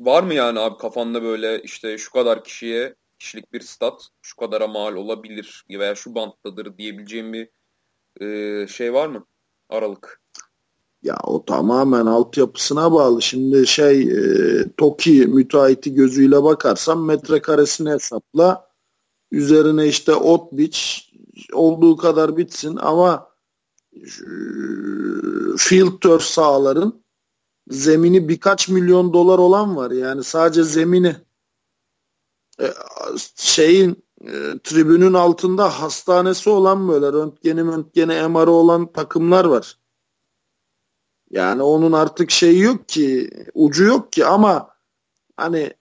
var mı yani abi kafanda böyle işte şu kadar kişiye kişilik bir stat şu kadara mal olabilir veya şu banttadır diyebileceğim bir e, şey var mı? Aralık. Ya o tamamen altyapısına bağlı. Şimdi şey e, TOKİ müteahhiti gözüyle bakarsan metrekaresini hesapla. Üzerine işte ot biç olduğu kadar bitsin ama e, field sahaların zemini birkaç milyon dolar olan var. Yani sadece zemini E, şeyin e, tribünün altında hastanesi olan böyle röntgeni röntgeni MR'ı olan takımlar var. Yani onun artık şeyi yok ki, ucu yok ki ama hani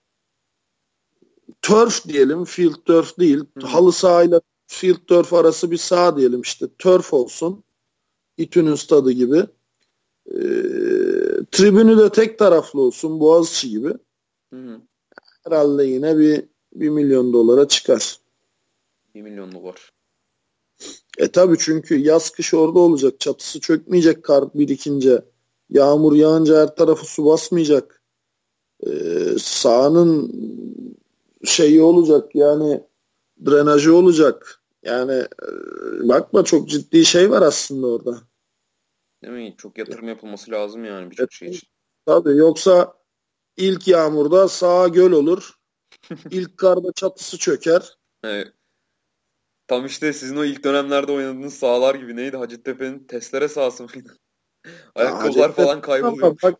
turf diyelim, field turf değil. Hı. Halı sahayla field turf arası bir saha diyelim işte. Turf olsun. İTÜ'nün stadı gibi. Ee, tribünü de tek taraflı olsun. Boğaziçi gibi. Hı hı. Herhalde yine bir, bir milyon dolara çıkar. 1 milyon dolar. E tabi çünkü yaz kış orada olacak. Çatısı çökmeyecek kar birikince. Yağmur yağınca her tarafı su basmayacak. Ee, sahanın şeyi olacak yani drenajı olacak. Yani e, bakma çok ciddi şey var aslında orada. Değil mi? Çok yatırım yapılması lazım yani birçok şey için. Tabii yoksa ilk yağmurda sağa göl olur. İlk karda çatısı çöker. Evet. Tam işte sizin o ilk dönemlerde oynadığınız sahalar gibi neydi? Hacettepe'nin testere sahası mıydı? Ayakkabılar falan kayboluyor. Bak,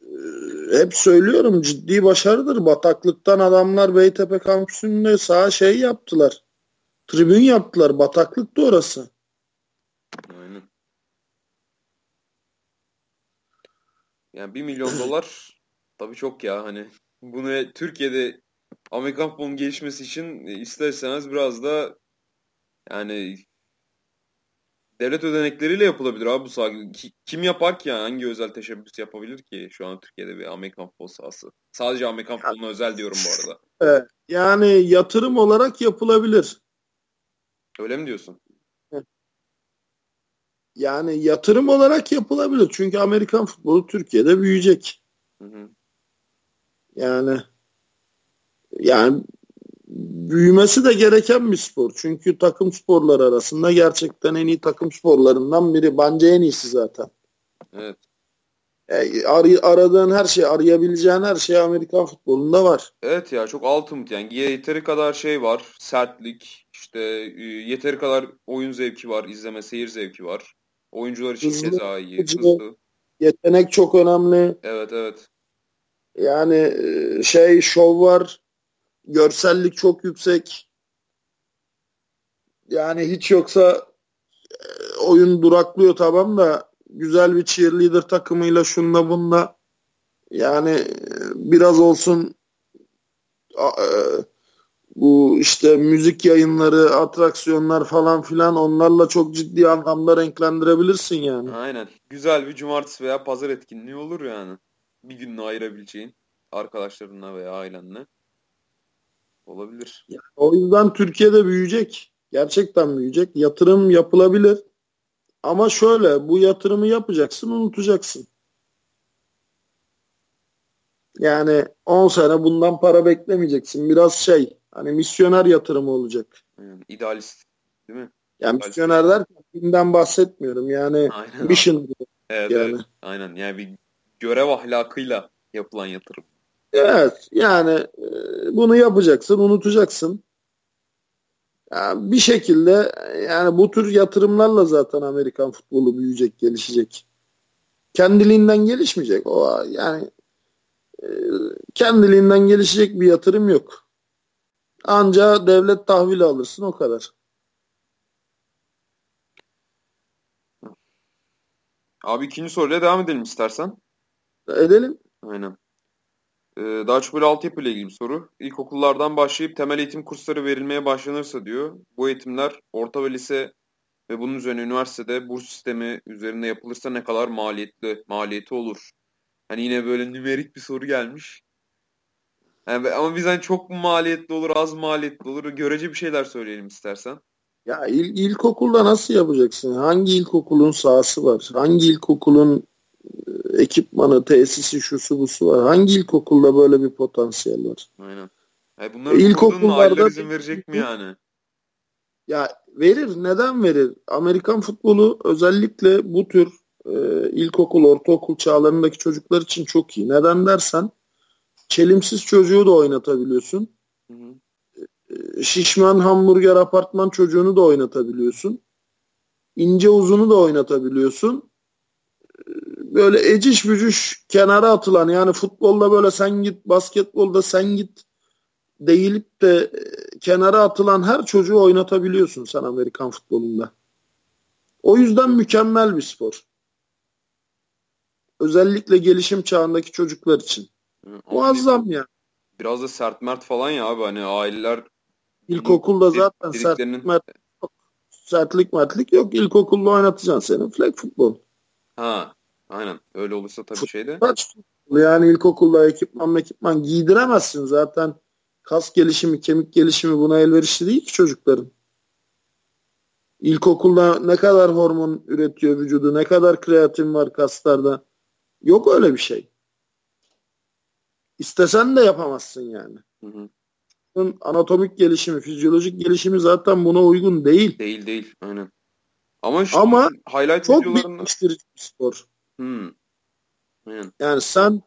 e, hep söylüyorum ciddi başarıdır. Bataklıktan adamlar Beytepe kampüsünde sağa şey yaptılar. Tribün yaptılar. Bataklıktı orası. Aynen. Yani 1 milyon dolar tabii çok ya hani bunu Türkiye'de Amerikan futbolunun gelişmesi için ister istemez biraz da yani devlet ödenekleriyle yapılabilir abi bu saha. Ki- Kim yapar ki yani? Hangi özel teşebbüs yapabilir ki şu an Türkiye'de bir Amerikan futbol sahası? Sadece Amerikan futboluna özel diyorum bu arada. Evet. Yani yatırım olarak yapılabilir. Öyle mi diyorsun? Yani yatırım olarak yapılabilir. Çünkü Amerikan futbolu Türkiye'de büyüyecek. Hı hı. Yani yani büyümesi de gereken bir spor. Çünkü takım sporları arasında gerçekten en iyi takım sporlarından biri. Bence en iyisi zaten. Evet. E, aray- aradığın her şey, arayabileceğin her şey Amerikan futbolunda var. Evet ya çok ultimate yani yeteri kadar şey var. Sertlik, işte e, yeteri kadar oyun zevki var, izleme, seyir zevki var. Oyuncular için Hızlı, keza iyi, hızlı. hızlı. Yetenek çok önemli. Evet evet. Yani e, şey şov var. Görsellik çok yüksek. Yani hiç yoksa oyun duraklıyor tamam da güzel bir cheerleader takımıyla şunla bunla yani e, biraz olsun e, bu işte müzik yayınları, atraksiyonlar falan filan onlarla çok ciddi anlamda renklendirebilirsin yani. Aynen. Güzel bir cumartesi veya pazar etkinliği olur yani. Bir gününü ayırabileceğin arkadaşlarınla veya ailenle. Olabilir. Yani o yüzden Türkiye'de büyüyecek. Gerçekten büyüyecek. Yatırım yapılabilir. Ama şöyle bu yatırımı yapacaksın unutacaksın. Yani 10 sene bundan para beklemeyeceksin. Biraz şey hani misyoner yatırımı olacak. Yani idealist değil mi? Yani idealist. misyoner derken dinden bahsetmiyorum. Yani aynen mission. Evet, yani. evet, aynen. Yani bir görev ahlakıyla yapılan yatırım. Evet yani e, bunu yapacaksın unutacaksın. Yani bir şekilde yani bu tür yatırımlarla zaten Amerikan futbolu büyüyecek, gelişecek. Kendiliğinden gelişmeyecek. O yani e, kendiliğinden gelişecek bir yatırım yok. Anca devlet tahvili alırsın o kadar. Abi ikinci soruyla devam edelim istersen. Edelim. Aynen. Ee, daha çok böyle altyapı ile ilgili bir soru. İlkokullardan başlayıp temel eğitim kursları verilmeye başlanırsa diyor. Bu eğitimler orta ve lise ve bunun üzerine üniversitede burs sistemi üzerinde yapılırsa ne kadar maliyetli maliyeti olur? Hani yine böyle nümerik bir soru gelmiş. Yani, ama bizden çok mu maliyetli olur, az maliyetli olur? Görece bir şeyler söyleyelim istersen. Ya il, ilkokulda nasıl yapacaksın? Hangi ilkokulun sahası var? Hangi ilkokulun ekipmanı, tesisi, şusu busu var? Hangi ilkokulda böyle bir potansiyel var? Aynen. Yani bunları ilkokullarda izin verecek mi yani? Ya verir. Neden verir? Amerikan futbolu özellikle bu tür e, ilkokul, ortaokul çağlarındaki çocuklar için çok iyi. Neden dersen çelimsiz çocuğu da oynatabiliyorsun. Hı hı. E, şişman hamburger apartman çocuğunu da oynatabiliyorsun. İnce uzunu da oynatabiliyorsun. Böyle eciş bücüş kenara atılan yani futbolda böyle sen git, basketbolda sen git değilip de e, kenara atılan her çocuğu oynatabiliyorsun sen Amerikan futbolunda. O yüzden mükemmel bir spor. Özellikle gelişim çağındaki çocuklar için. Muazzam ya. Biraz da sert mert falan ya abi hani aileler İlkokulda zaten sertlik mert yok. Sertlik mertlik yok. İlkokulda oynatacaksın senin flag futbol. Ha aynen öyle olursa tabii şeyde. Yani ilkokulda ekipman ekipman giydiremezsin zaten. Kas gelişimi, kemik gelişimi buna elverişli değil ki çocukların. İlkokulda ne kadar hormon üretiyor vücudu, ne kadar kreatin var kaslarda. Yok öyle bir şey. İstesen de yapamazsın yani. Hı hı. Anatomik gelişimi, fizyolojik gelişimi zaten buna uygun değil. Değil değil. Aynen. Ama, şu Ama highlight çok videolarında... bir spor. Hmm. Aynen. Yani sen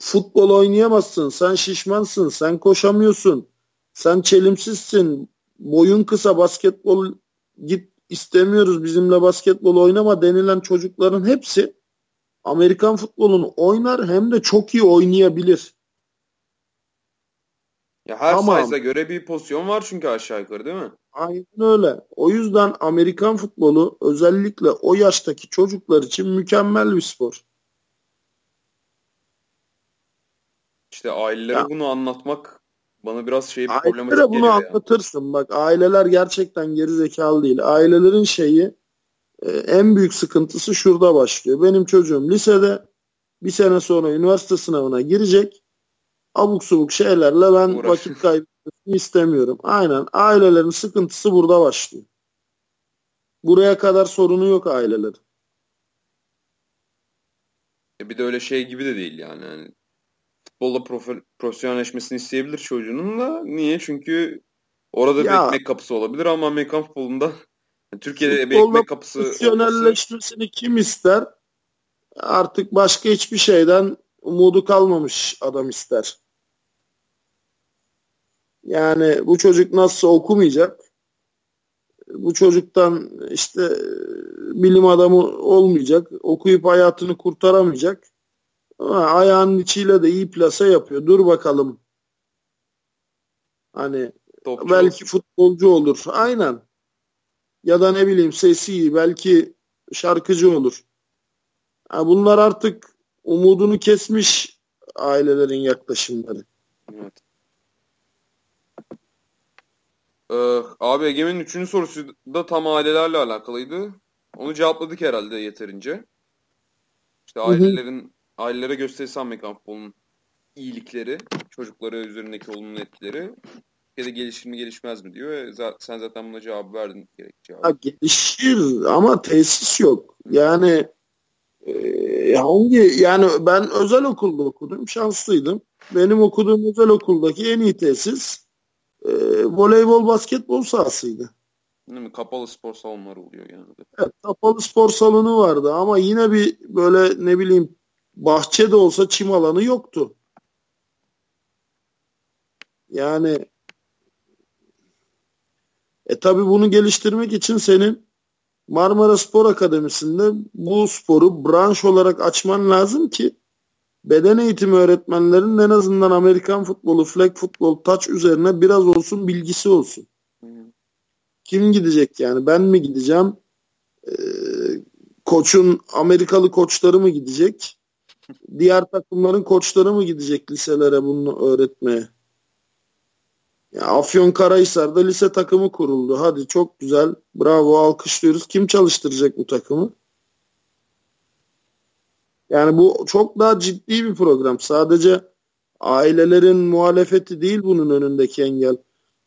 futbol oynayamazsın. Sen şişmansın. Sen koşamıyorsun. Sen çelimsizsin. Boyun kısa basketbol git istemiyoruz bizimle basketbol oynama denilen çocukların hepsi Amerikan futbolunu oynar hem de çok iyi oynayabilir. Ya her tamam. size'a göre bir pozisyon var çünkü aşağı yukarı değil mi? Aynen öyle. O yüzden Amerikan futbolu özellikle o yaştaki çocuklar için mükemmel bir spor. İşte ailelere ya. bunu anlatmak bana biraz şey bir problematik geliyor. bunu anlatırsın. Bak aileler gerçekten geri zekalı değil. Ailelerin şeyi e, en büyük sıkıntısı şurada başlıyor. Benim çocuğum lisede bir sene sonra üniversite sınavına girecek. Abuk subuk şeylerle ben Uğraş. vakit kaybetmesini istemiyorum. Aynen ailelerin sıkıntısı burada başlıyor. Buraya kadar sorunu yok ailelerin. E bir de öyle şey gibi de değil yani. yani futbolda profe, profesyonelleşmesini isteyebilir çocuğunun da. Niye? Çünkü orada ya, bir ekmek kapısı olabilir ama Amerikan futbolunda Türkiye'de bir ekmek kapısı profesyonelleşmesini kim ister? Artık başka hiçbir şeyden umudu kalmamış adam ister. Yani bu çocuk nasıl okumayacak? Bu çocuktan işte bilim adamı olmayacak. Okuyup hayatını kurtaramayacak. Ama ayağının içiyle de iyi plase yapıyor. Dur bakalım. Hani Topçu belki olsun. futbolcu olur. Aynen. ya da ne bileyim sesi iyi belki şarkıcı olur. Yani bunlar artık umudunu kesmiş ailelerin yaklaşımları. Evet. Ee, abi Egemen'in üçüncü sorusu da tam ailelerle alakalıydı. Onu cevapladık herhalde yeterince. İşte ailelerin hı hı. ailelere gösterisi Amerikan futbolunun iyilikleri, çocukları üzerindeki olumlu etkileri ya da gelişir mi gelişmez mi diyor. Sen zaten buna cevap verdin gerek cevabı. Ya gelişir ama tesis yok. Yani e, hangi yani ben özel okulda okudum. Şanslıydım. Benim okuduğum özel okuldaki en iyi tesis e, voleybol basketbol sahasıydı. Değil mi? Kapalı spor salonları oluyor genelde. Evet, kapalı spor salonu vardı ama yine bir böyle ne bileyim bahçede olsa çim alanı yoktu. Yani e tabi bunu geliştirmek için senin Marmara Spor Akademisi'nde bu sporu branş olarak açman lazım ki beden eğitimi öğretmenlerin en azından Amerikan futbolu, flag futbol, taç üzerine biraz olsun bilgisi olsun. Kim gidecek yani? Ben mi gideceğim? Ee, koçun Amerikalı koçları mı gidecek? Diğer takımların koçları mı gidecek liselere bunu öğretmeye? Ya Afyon Karahisar'da lise takımı kuruldu. Hadi çok güzel. Bravo alkışlıyoruz. Kim çalıştıracak bu takımı? Yani bu çok daha ciddi bir program. Sadece ailelerin muhalefeti değil bunun önündeki engel.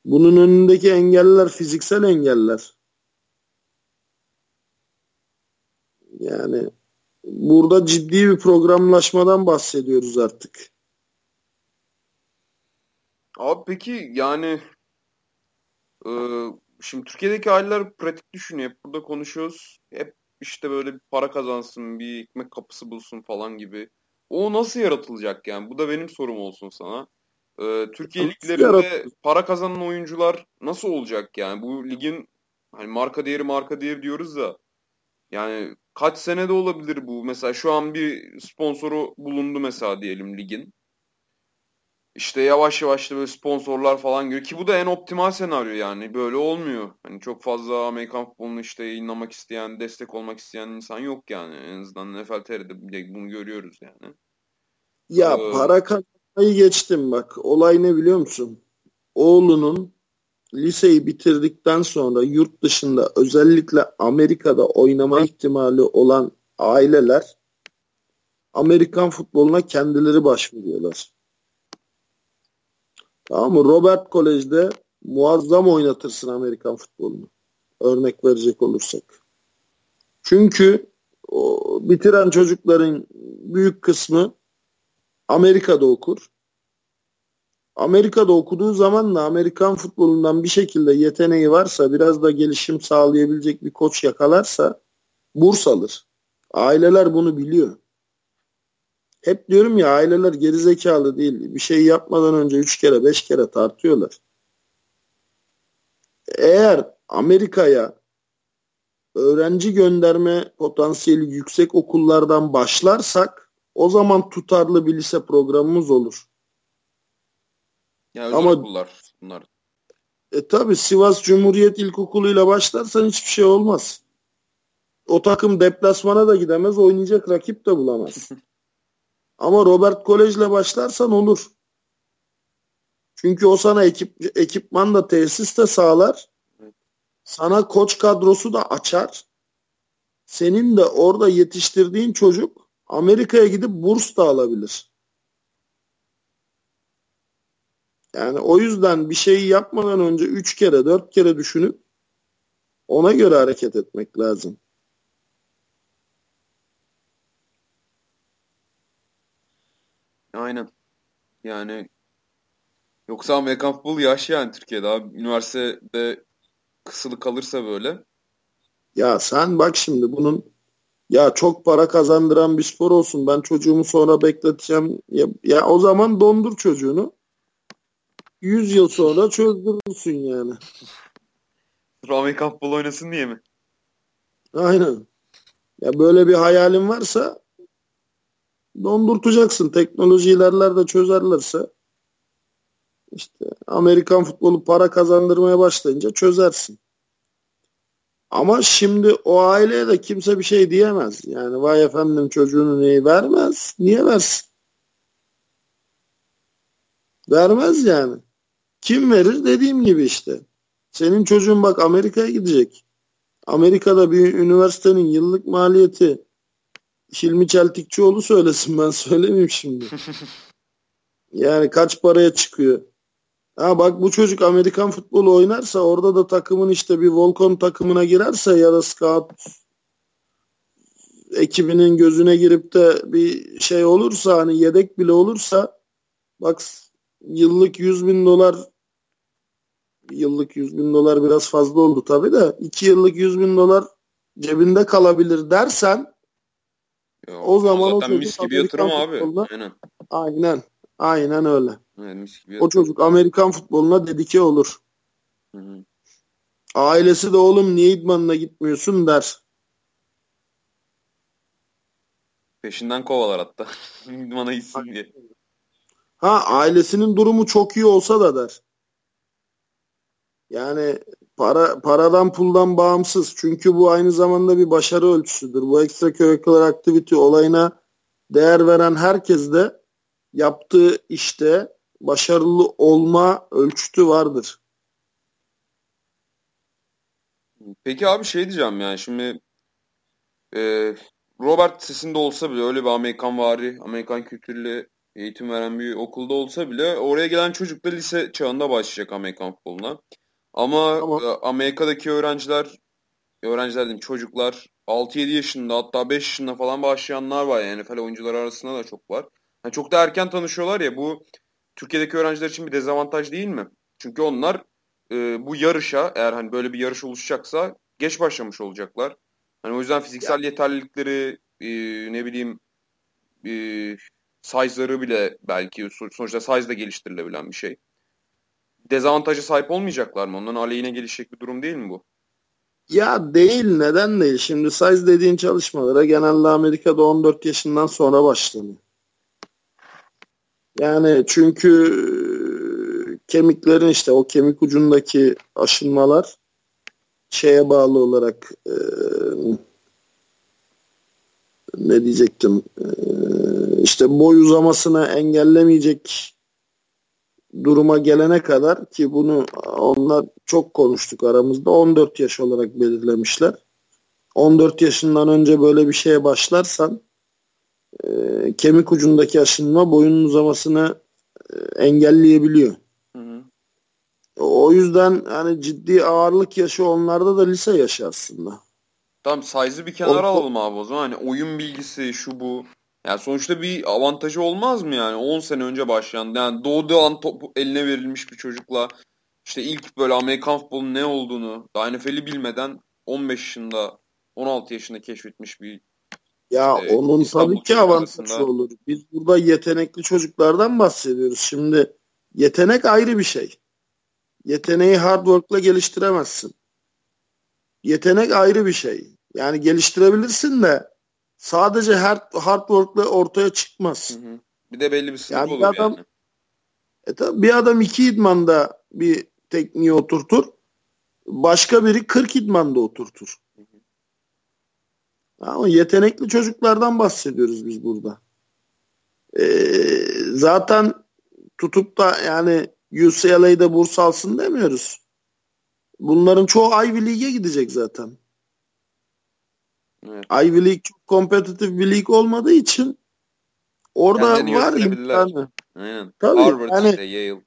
Bunun önündeki engeller fiziksel engeller. Yani burada ciddi bir programlaşmadan bahsediyoruz artık. Abi peki yani e, şimdi Türkiye'deki aileler pratik düşünüyor. Hep burada konuşuyoruz. Hep işte böyle bir para kazansın, bir ekmek kapısı bulsun falan gibi. O nasıl yaratılacak yani? Bu da benim sorum olsun sana. Ee, Türkiye liglerinde para kazanan oyuncular nasıl olacak yani? Bu ligin hani marka değeri marka değeri diyoruz da yani kaç senede olabilir bu? Mesela şu an bir sponsoru bulundu mesela diyelim ligin. İşte yavaş yavaş da böyle sponsorlar falan geliyor ki bu da en optimal senaryo yani böyle olmuyor. Hani çok fazla Amerikan futbolunu işte yayınlamak isteyen, destek olmak isteyen insan yok yani. En azından NFL TR'de bunu görüyoruz yani. Ya ee, para kazanmayı geçtim bak. Olay ne biliyor musun? Oğlunun liseyi bitirdikten sonra yurt dışında özellikle Amerika'da oynama ihtimali olan aileler Amerikan futboluna kendileri başvuruyorlar. Tamam mı? Robert Kolej'de muazzam oynatırsın Amerikan futbolunu. Örnek verecek olursak. Çünkü o bitiren çocukların büyük kısmı Amerika'da okur. Amerika'da okuduğu zaman da Amerikan futbolundan bir şekilde yeteneği varsa biraz da gelişim sağlayabilecek bir koç yakalarsa burs alır. Aileler bunu biliyor. Hep diyorum ya aileler gerizekalı değil. Bir şey yapmadan önce üç kere beş kere tartıyorlar. Eğer Amerika'ya öğrenci gönderme potansiyeli yüksek okullardan başlarsak o zaman tutarlı bir lise programımız olur. Yani özel Ama, okullar bunlar. E tabi Sivas Cumhuriyet İlkokulu ile başlarsan hiçbir şey olmaz. O takım deplasmana da gidemez, oynayacak rakip de bulamaz. Ama Robert Kolej'le başlarsan olur. Çünkü o sana ekip, ekipman da tesis de sağlar. Sana koç kadrosu da açar. Senin de orada yetiştirdiğin çocuk Amerika'ya gidip burs da alabilir. Yani o yüzden bir şeyi yapmadan önce üç kere dört kere düşünüp ona göre hareket etmek lazım. Aynen. Yani yoksa Amerikan futbolu yaş yani Türkiye'de abi. Üniversitede kısılı kalırsa böyle. Ya sen bak şimdi bunun ya çok para kazandıran bir spor olsun. Ben çocuğumu sonra bekleteceğim. Ya, ya o zaman dondur çocuğunu. 100 yıl sonra çözdürürsün yani. Amerikan futbolu oynasın diye mi? Aynen. Ya böyle bir hayalin varsa dondurtacaksın. Teknoloji ilerler de çözerlerse işte Amerikan futbolu para kazandırmaya başlayınca çözersin. Ama şimdi o aileye de kimse bir şey diyemez. Yani vay efendim çocuğunu neyi vermez. Niye versin? Vermez yani. Kim verir? Dediğim gibi işte. Senin çocuğun bak Amerika'ya gidecek. Amerika'da bir üniversitenin yıllık maliyeti Hilmi Çeltikçioğlu söylesin ben söylemeyeyim şimdi. Yani kaç paraya çıkıyor? Ha bak bu çocuk Amerikan futbolu oynarsa orada da takımın işte bir Volcon takımına girerse ya da scout ekibinin gözüne girip de bir şey olursa hani yedek bile olursa bak yıllık 100 bin dolar yıllık 100 bin dolar biraz fazla oldu tabi de 2 yıllık 100 bin dolar cebinde kalabilir dersen Ya, O zaman o çocuk mis gibi yatırım abi. futboluna- Aynen. aynen aynen öyle. Evet, mis gibi O çocuk Amerikan futboluna dedike olur. Hı hı. Ailesi de oğlum niye idmanına gitmiyorsun der. Peşinden kovalar hatta. Bana gitsin diye. Ha ailesinin durumu çok iyi olsa da der. Yani para paradan puldan bağımsız. Çünkü bu aynı zamanda bir başarı ölçüsüdür. Bu extracurricular activity olayına değer veren herkes de yaptığı işte başarılı olma ölçütü vardır. Peki abi şey diyeceğim yani şimdi e, Robert sesinde olsa bile öyle bir Amerikan vari, Amerikan kültürlü eğitim veren bir okulda olsa bile oraya gelen çocuk da lise çağında başlayacak Amerikan futboluna. Ama Tamam. e, Amerika'daki öğrenciler, öğrenciler diyeyim çocuklar 6-7 yaşında hatta 5 yaşında falan başlayanlar var yani NFL oyuncuları arasında da çok var. Yani çok da erken tanışıyorlar ya bu Türkiye'deki öğrenciler için bir dezavantaj değil mi? Çünkü onlar e, bu yarışa eğer hani böyle bir yarış oluşacaksa geç başlamış olacaklar. Hani o yüzden fiziksel yeterlilikleri e, ne bileyim e, size'ları bile belki so- sonuçta size da geliştirilebilen bir şey. Dezavantaja sahip olmayacaklar mı? Onların aleyhine gelişecek bir durum değil mi bu? Ya değil neden değil? Şimdi size dediğin çalışmalara genelde Amerika'da 14 yaşından sonra başlanıyor. Yani çünkü e, kemiklerin işte o kemik ucundaki aşınmalar şeye bağlı olarak e, ne diyecektim E, işte boy uzamasını engellemeyecek duruma gelene kadar ki bunu onlar çok konuştuk aramızda 14 yaş olarak belirlemişler. 14 yaşından önce böyle bir şeye başlarsan e, kemik ucundaki aşınma boyunun uzamasını e, engelleyebiliyor. Hı hı. O yüzden hani ciddi ağırlık yaşı onlarda da lise yaşı aslında. Tamam size'ı bir kenara O- alalım abi o zaman. Hani oyun bilgisi şu bu. Yani sonuçta bir avantajı olmaz mı yani? 10 sene önce başlayan yani doğduğu an top eline verilmiş bir çocukla işte ilk böyle Amerikan futbolunun ne olduğunu daha NFL'i bilmeden 15 yaşında 16 yaşında keşfetmiş bir Ya Evet, onun İstanbul tabii ki avantajı olur. Biz burada yetenekli çocuklardan bahsediyoruz. Şimdi yetenek ayrı bir şey. Yeteneği hard work'la geliştiremezsin. Yetenek ayrı bir şey. Yani geliştirebilirsin de sadece hard, hard work'la ortaya çıkmaz. Hı hı. Bir de belli bir sınır Yani bir olur adam- yani. E tabii bir adam iki idmanda bir tekniği oturtur. Başka biri 40 idmanda oturtur. Ama yetenekli çocuklardan bahsediyoruz biz burada. Ee, zaten tutup da yani UCLA'da burs alsın demiyoruz. Bunların çoğu Ivy League'e gidecek zaten. Evet. Ivy League çok kompetitif bir lig olmadığı için orada Kendilerini var imkanı. Aynen. Tabii, Harvard yani- işte Yale.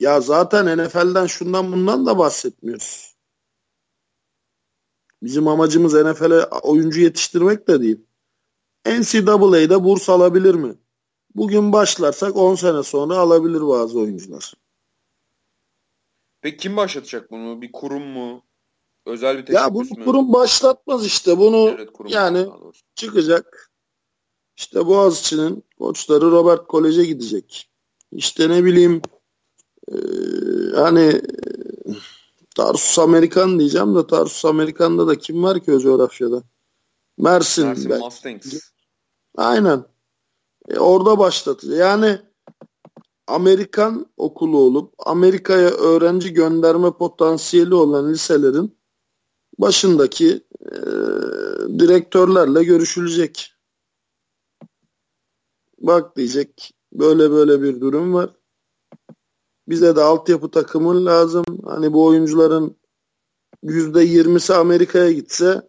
Ya zaten NFL'den şundan bundan da bahsetmiyoruz. Bizim amacımız NFL'e oyuncu yetiştirmek de değil. NCAA'da burs alabilir mi? Bugün başlarsak 10 sene sonra alabilir bazı oyuncular. Peki kim başlatacak bunu? Bir kurum mu? Özel bir Ya teşebbüs bunu mü? kurum başlatmaz işte. Bunu kurumu yani çıkacak. İşte Boğaziçi'nin koçları Robert Kolej'e gidecek. İşte ne bileyim eee, hani eee, Tarsus Amerikan diyeceğim de Tarsus Amerikan'da da kim var ki o coğrafyada? Mersin. Mersin belki. Mustangs. Aynen. E, orada başlatacak. Yani Amerikan okulu olup Amerika'ya öğrenci gönderme potansiyeli olan liselerin başındaki e, direktörlerle görüşülecek. Bak diyecek böyle böyle bir durum var. Bize de altyapı takımı lazım. Hani bu oyuncuların yüzde yirmisi Amerika'ya gitse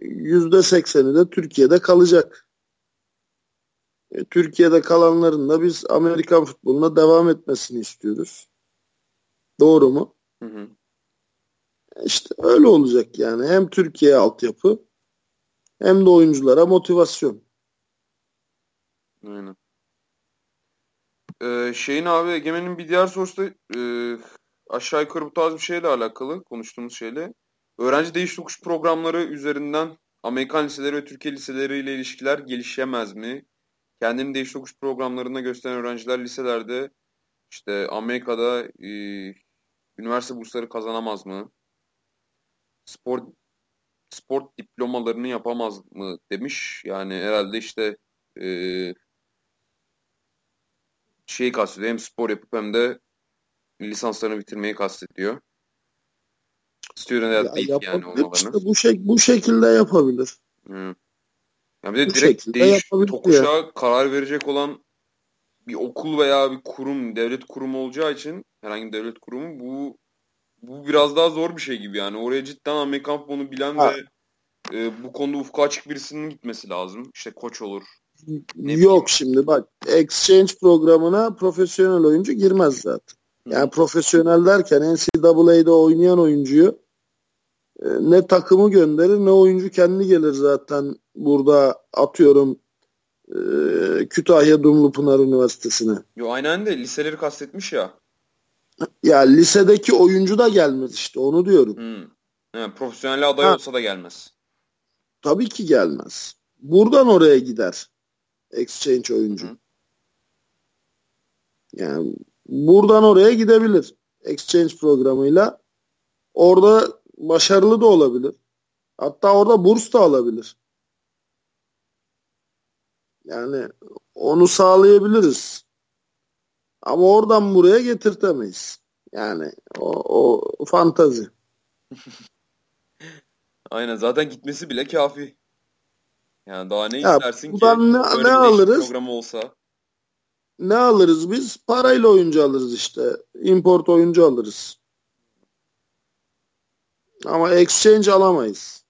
yüzde sekseni de Türkiye'de kalacak. E, Türkiye'de kalanların da biz Amerikan futboluna devam etmesini istiyoruz. Doğru mu? Hı hı. İşte öyle olacak yani. Hem Türkiye altyapı hem de oyunculara motivasyon. Aynen. Ee, şeyin abi Egemen'in bir diğer sorusu da e, aşağı yukarı bu tarz bir şeyle alakalı konuştuğumuz şeyle. Öğrenci değiş tokuş programları üzerinden Amerikan liseleri ve Türkiye liseleriyle ilişkiler gelişemez mi? Kendini değiş tokuş programlarında gösteren öğrenciler liselerde işte Amerika'da e, üniversite bursları kazanamaz mı? Spor spor diplomalarını yapamaz mı demiş. Yani herhalde işte e, şeyi kastediyor. Hem spor yapıp hem de lisanslarını bitirmeyi kastediyor. Student ya, yani olmalarını. Işte bu, şek bu şekilde yapabilir. Hı. Ya bir de bu direkt değiş tokuşa ya. karar verecek olan bir okul veya bir kurum, devlet kurumu olacağı için herhangi bir devlet kurumu bu bu biraz daha zor bir şey gibi yani. Oraya cidden Amerikan bunu bilen ha. ve e, bu konuda ufku açık birisinin gitmesi lazım. İşte koç olur. Ne Yok bileyim. şimdi bak exchange programına profesyonel oyuncu girmez zaten. Yani profesyonel derken NCAA'de oynayan oyuncuyu e, ne takımı gönderir ne oyuncu kendi gelir zaten burada atıyorum e, Kütahya Dumlupınar Üniversitesi'ne. Yo aynen de liseleri kastetmiş ya. Ya lisedeki oyuncu da gelmez işte onu diyorum. Hmm. Yani profesyonel aday ha. olsa da gelmez. Tabii ki gelmez. Buradan oraya gider. Exchange oyuncu. Hı. Yani buradan oraya gidebilir. Exchange programıyla. Orada başarılı da olabilir. Hatta orada burs da alabilir. Yani onu sağlayabiliriz. Ama oradan buraya getirtemeyiz. Yani o, o fantazi. Aynen zaten gitmesi bile kafi. Yani daha ne ya, istersin ki? Ne, ne alırız? Programı olsa. Ne alırız biz? Parayla oyuncu alırız işte. Import oyuncu alırız. Ama exchange alamayız.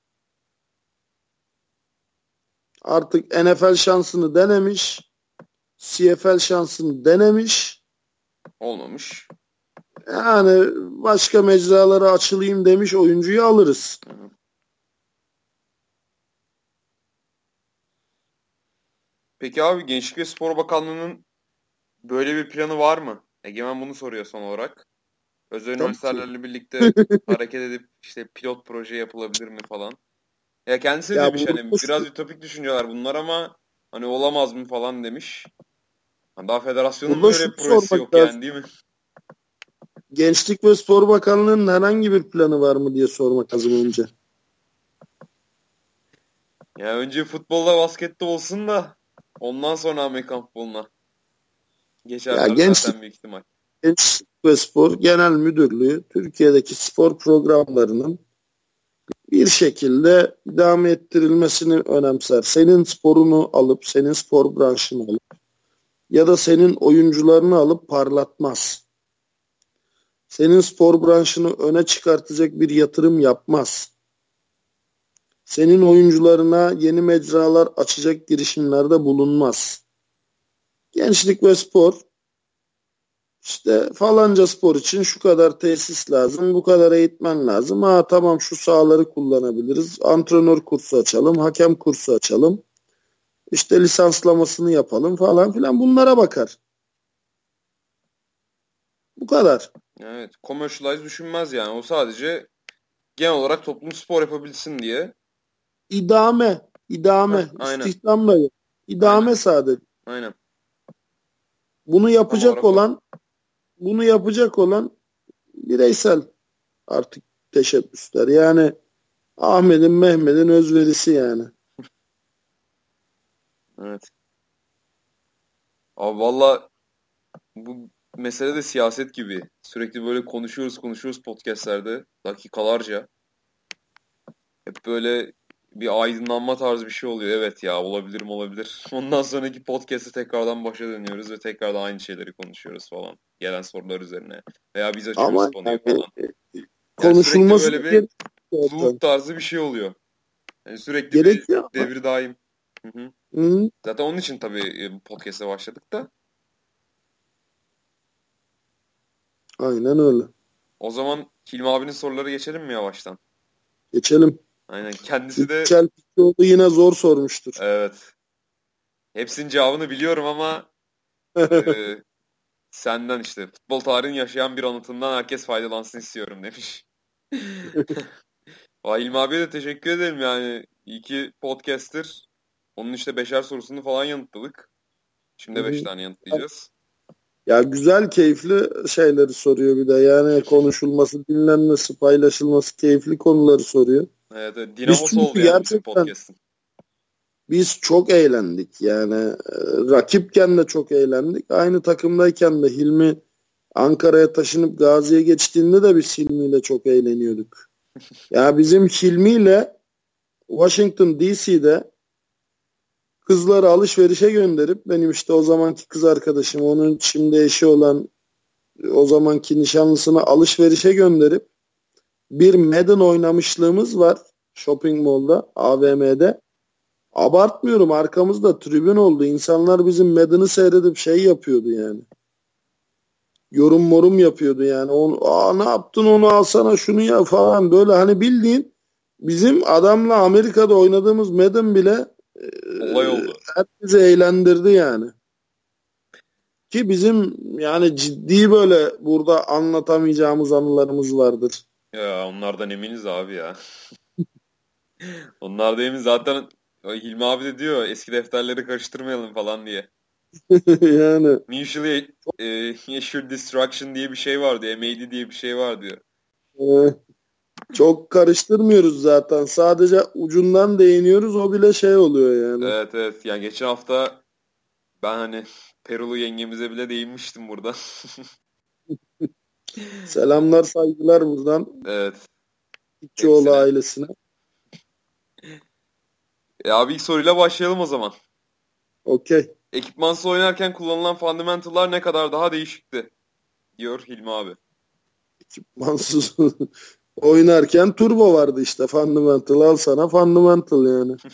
Artık NFL şansını denemiş. CFL şansını denemiş. Olmamış. Yani başka mecralara açılayım demiş oyuncuyu alırız. Peki abi Gençlik ve Spor Bakanlığı'nın böyle bir planı var mı? Egemen bunu soruyor son olarak. Özel üniversitelerle birlikte hareket edip işte pilot proje yapılabilir mi falan. Ya kendisi ya demiş hani biraz ütopik düşünceler bunlar ama hani olamaz mı falan demiş. Hani daha federasyonun böyle bir projesi yok lazım. yani değil mi? Gençlik ve Spor Bakanlığı'nın herhangi bir planı var mı diye sormak lazım önce. Ya önce futbolda baskette olsun da ondan sonra Amerikan futboluna. Geçerler ya gençlik, büyük ihtimal. Gençlik ve Spor Genel Müdürlüğü Türkiye'deki spor programlarının bir şekilde devam ettirilmesini önemser. Senin sporunu alıp, senin spor branşını alıp ya da senin oyuncularını alıp parlatmaz. Senin spor branşını öne çıkartacak bir yatırım yapmaz. Senin oyuncularına yeni mecralar açacak girişimlerde bulunmaz. Gençlik ve spor işte falanca spor için şu kadar tesis lazım, bu kadar eğitmen lazım. Ha tamam şu sahaları kullanabiliriz. Antrenör kursu açalım, hakem kursu açalım. İşte lisanslamasını yapalım falan filan bunlara bakar. Bu kadar. Evet, commercialize düşünmez yani. O sadece genel olarak toplum spor yapabilsin diye. İdame, idame, Heh, aynen. istihdamla İdame aynen. sadece. Aynen. Bunu yapacak olan bunu yapacak olan bireysel artık teşebbüsler. Yani Ahmet'in Mehmet'in özverisi yani. Evet. Abi valla bu mesele de siyaset gibi. Sürekli böyle konuşuyoruz konuşuyoruz podcastlerde dakikalarca. hep böyle bir aydınlanma tarzı bir şey oluyor. Evet ya olabilir mi olabilir. Ondan sonraki podcast'e tekrardan başa dönüyoruz ve tekrardan aynı şeyleri konuşuyoruz falan. Gelen sorular üzerine. Veya biz açıyoruz Ama konuyu yani, falan. konuşulması böyle bir Loop zaten. tarzı bir şey oluyor. Yani sürekli Gerekiyor bir devir daim. Hı hı. Hı, Zaten onun için tabii e, bu podcast'e başladık da. aynen öyle. O zaman Hilmi abinin soruları geçelim mi yavaştan? Geçelim. Aynen. Kendisi de Yüksel Pikçioğlu yine zor sormuştur. evet. Hepsinin cevabını biliyorum ama e, senden işte futbol tarihini yaşayan bir anıtından herkes faydalansın istiyorum demiş. Vay Hilmi abiye de teşekkür ederim yani. İyi ki podcaster. Onun işte beşer sorusunu falan yanıtladık. Şimdi beş tane yanıtlayacağız. Ya güzel, keyifli şeyleri soruyor bir de. Yani konuşulması, dinlenmesi, paylaşılması keyifli konuları soruyor. Evet, evet. Dinamosu oldu yani bizim podcast'ın. Biz çok eğlendik. Yani e, rakipken de çok eğlendik. Aynı takımdayken de Hilmi Ankara'ya taşınıp Gazi'ye geçtiğinde de biz Hilmi'yle çok eğleniyorduk. Ya bizim Hilmi'yle Washington DC'de kızları alışverişe gönderip benim işte o zamanki kız arkadaşım onun şimdi eşi olan o zamanki nişanlısını alışverişe gönderip bir Madden oynamışlığımız var shopping mall'da AVM'de. Abartmıyorum arkamızda tribün oldu. İnsanlar bizim Madden'ı seyredip şey yapıyordu yani. Yorum morum yapıyordu yani. Onu, Aa, ne yaptın onu alsana şunu ya falan böyle hani bildiğin bizim adamla Amerika'da oynadığımız Madden bile Olay oldu. herkesi eğlendirdi yani. Ki bizim yani ciddi böyle burada anlatamayacağımız anılarımız vardır. Ya onlardan eminiz abi ya. Onlardan emin zaten Hilmi abi de diyor eski defterleri karıştırmayalım falan diye. yani Mutually e, Assured Destruction diye bir şey var diyor. MAD diye bir şey var diyor. e, çok karıştırmıyoruz zaten. Sadece ucundan değiniyoruz. O bile şey oluyor yani. Evet evet. Yani geçen hafta ben hani Perulu yengemize bile değinmiştim burada. Selamlar saygılar buradan evet. İkçioğlu Hepsine. ailesine. E abi ilk soruyla başlayalım o zaman. Okey. Ekipmansız oynarken kullanılan fundamental'lar ne kadar daha değişikti? Diyor Hilmi abi. Mansuz oynarken turbo vardı işte. Fundamental al sana fundamental yani.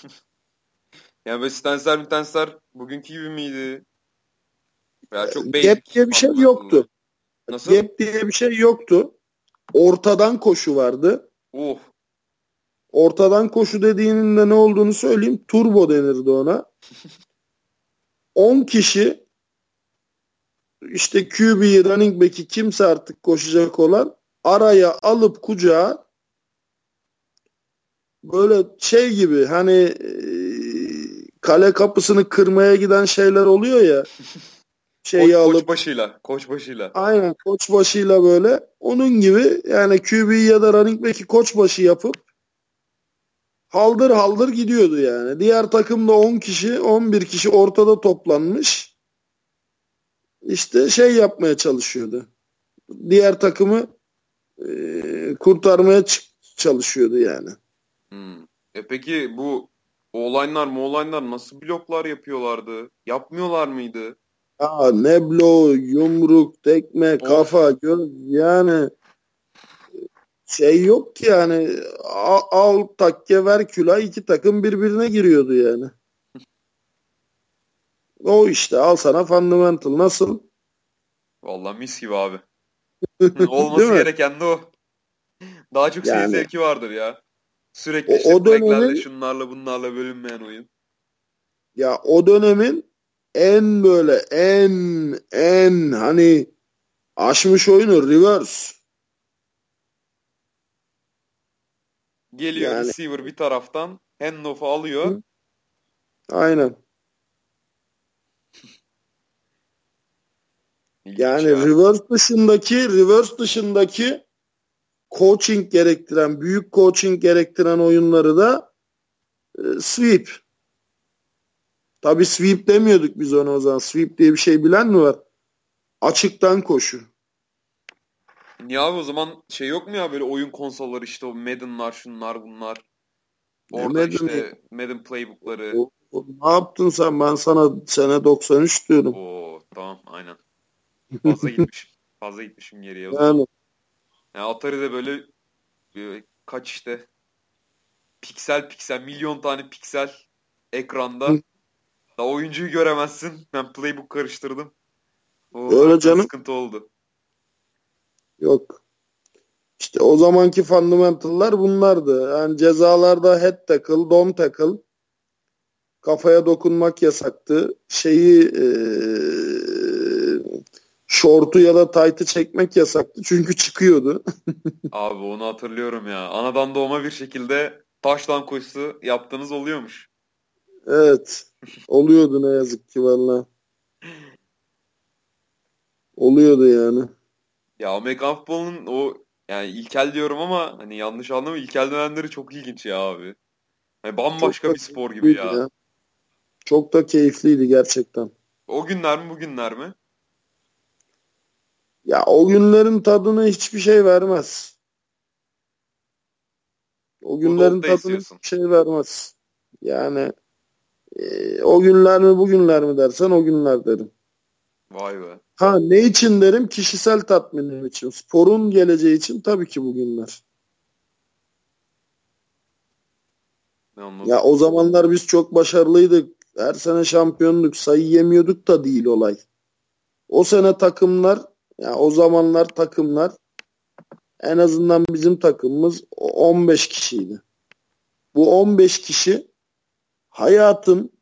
Yani böyle stensler mitensler bugünkü gibi miydi? Veya çok Gap diye bir şey yoktu. Nasıl? Gap diye bir şey yoktu. Ortadan koşu vardı. Oh. Ortadan koşu dediğinin de ne olduğunu söyleyeyim. Turbo denirdi ona. 10 kişi işte QB'yi running back'i kimse artık koşacak olan araya alıp kucağa böyle şey gibi hani e, kale kapısını kırmaya giden şeyler oluyor ya şeyi Koç, alıp koç başıyla. Koç başıyla. Aynen koç başıyla böyle. Onun gibi yani QB ya da running back'i koç başı yapıp haldır haldır gidiyordu yani. Diğer takımda 10 kişi 11 kişi ortada toplanmış. İşte şey yapmaya çalışıyordu. Diğer takımı e, kurtarmaya çalışıyordu yani. Hmm. E peki bu olaylar mı olaylar nasıl bloklar yapıyorlardı? Yapmıyorlar mıydı? Ya neblo, yumruk, tekme, kafa, göz yani şey yok ki yani al, al takke ver külah iki takım birbirine giriyordu yani. O işte al sana fundamental nasıl? Vallahi mis gibi abi. Olması gereken de o. Daha çok seyir Yani. zevki vardır ya. Sürekli O- işte o dönemin- şunlarla bunlarla bölünmeyen oyun. Ya o dönemin en böyle en en hani aşmış oyunu reverse. Geliyor Yani- receiver bir taraftan handoff'u alıyor. Hı. Aynen. Yani ya. reverse dışındaki reverse dışındaki coaching gerektiren, büyük coaching gerektiren oyunları da e, sweep. Tabii sweep demiyorduk biz ona o zaman. Sweep diye bir şey bilen mi var? Açıktan koşu. Niye abi o zaman şey yok mu ya böyle oyun konsolları işte o Madden'lar şunlar bunlar. Orada Madden işte Madden playbookları. O, o, ne yaptın sen? Ben sana sene 93 diyorum. Oo tamam aynen. Fazla gitmişim. Fazla gitmişim geriye. Yani Yani Atari'de böyle e, kaç işte piksel piksel milyon tane piksel ekranda da oyuncuyu göremezsin. Ben playbook karıştırdım. O Öyle canım. Sıkıntı oldu. yok. İşte o zamanki fundamental'lar bunlardı. Yani cezalarda head tackle, dome tackle, kafaya dokunmak yasaktı. Şeyi eee şortu ya da taytı çekmek yasaktı. Çünkü çıkıyordu. Abi onu hatırlıyorum ya. Anadan doğma bir şekilde taşlan koşusu yaptığınız oluyormuş. Evet. Oluyordu ne yazık ki valla. Oluyordu yani. Ya Amerikan futbolunun o yani ilkel diyorum ama hani yanlış anlama ilkel dönemleri çok ilginç ya abi. Hani bambaşka Çok bir spor gibi keyifliydi ya. Çok da keyifliydi gerçekten. O günler mi bugünler mi? Ya o günlerin tadını hiçbir şey vermez. O günlerin tadını istiyorsun. hiçbir şey vermez. Yani e, o günler mi bugünler mi dersen o günler derim. Vay be. Ha ne için derim? Kişisel tatminim için. Sporun geleceği için tabii ki bugünler. Ne anladım. Ya o zamanlar biz çok başarılıydık. Her sene şampiyonluk. Sayı yemiyorduk da değil olay. O sene takımlar ya o zamanlar takımlar en azından bizim takımımız 15 kişiydi. Bu 15 kişi hayatın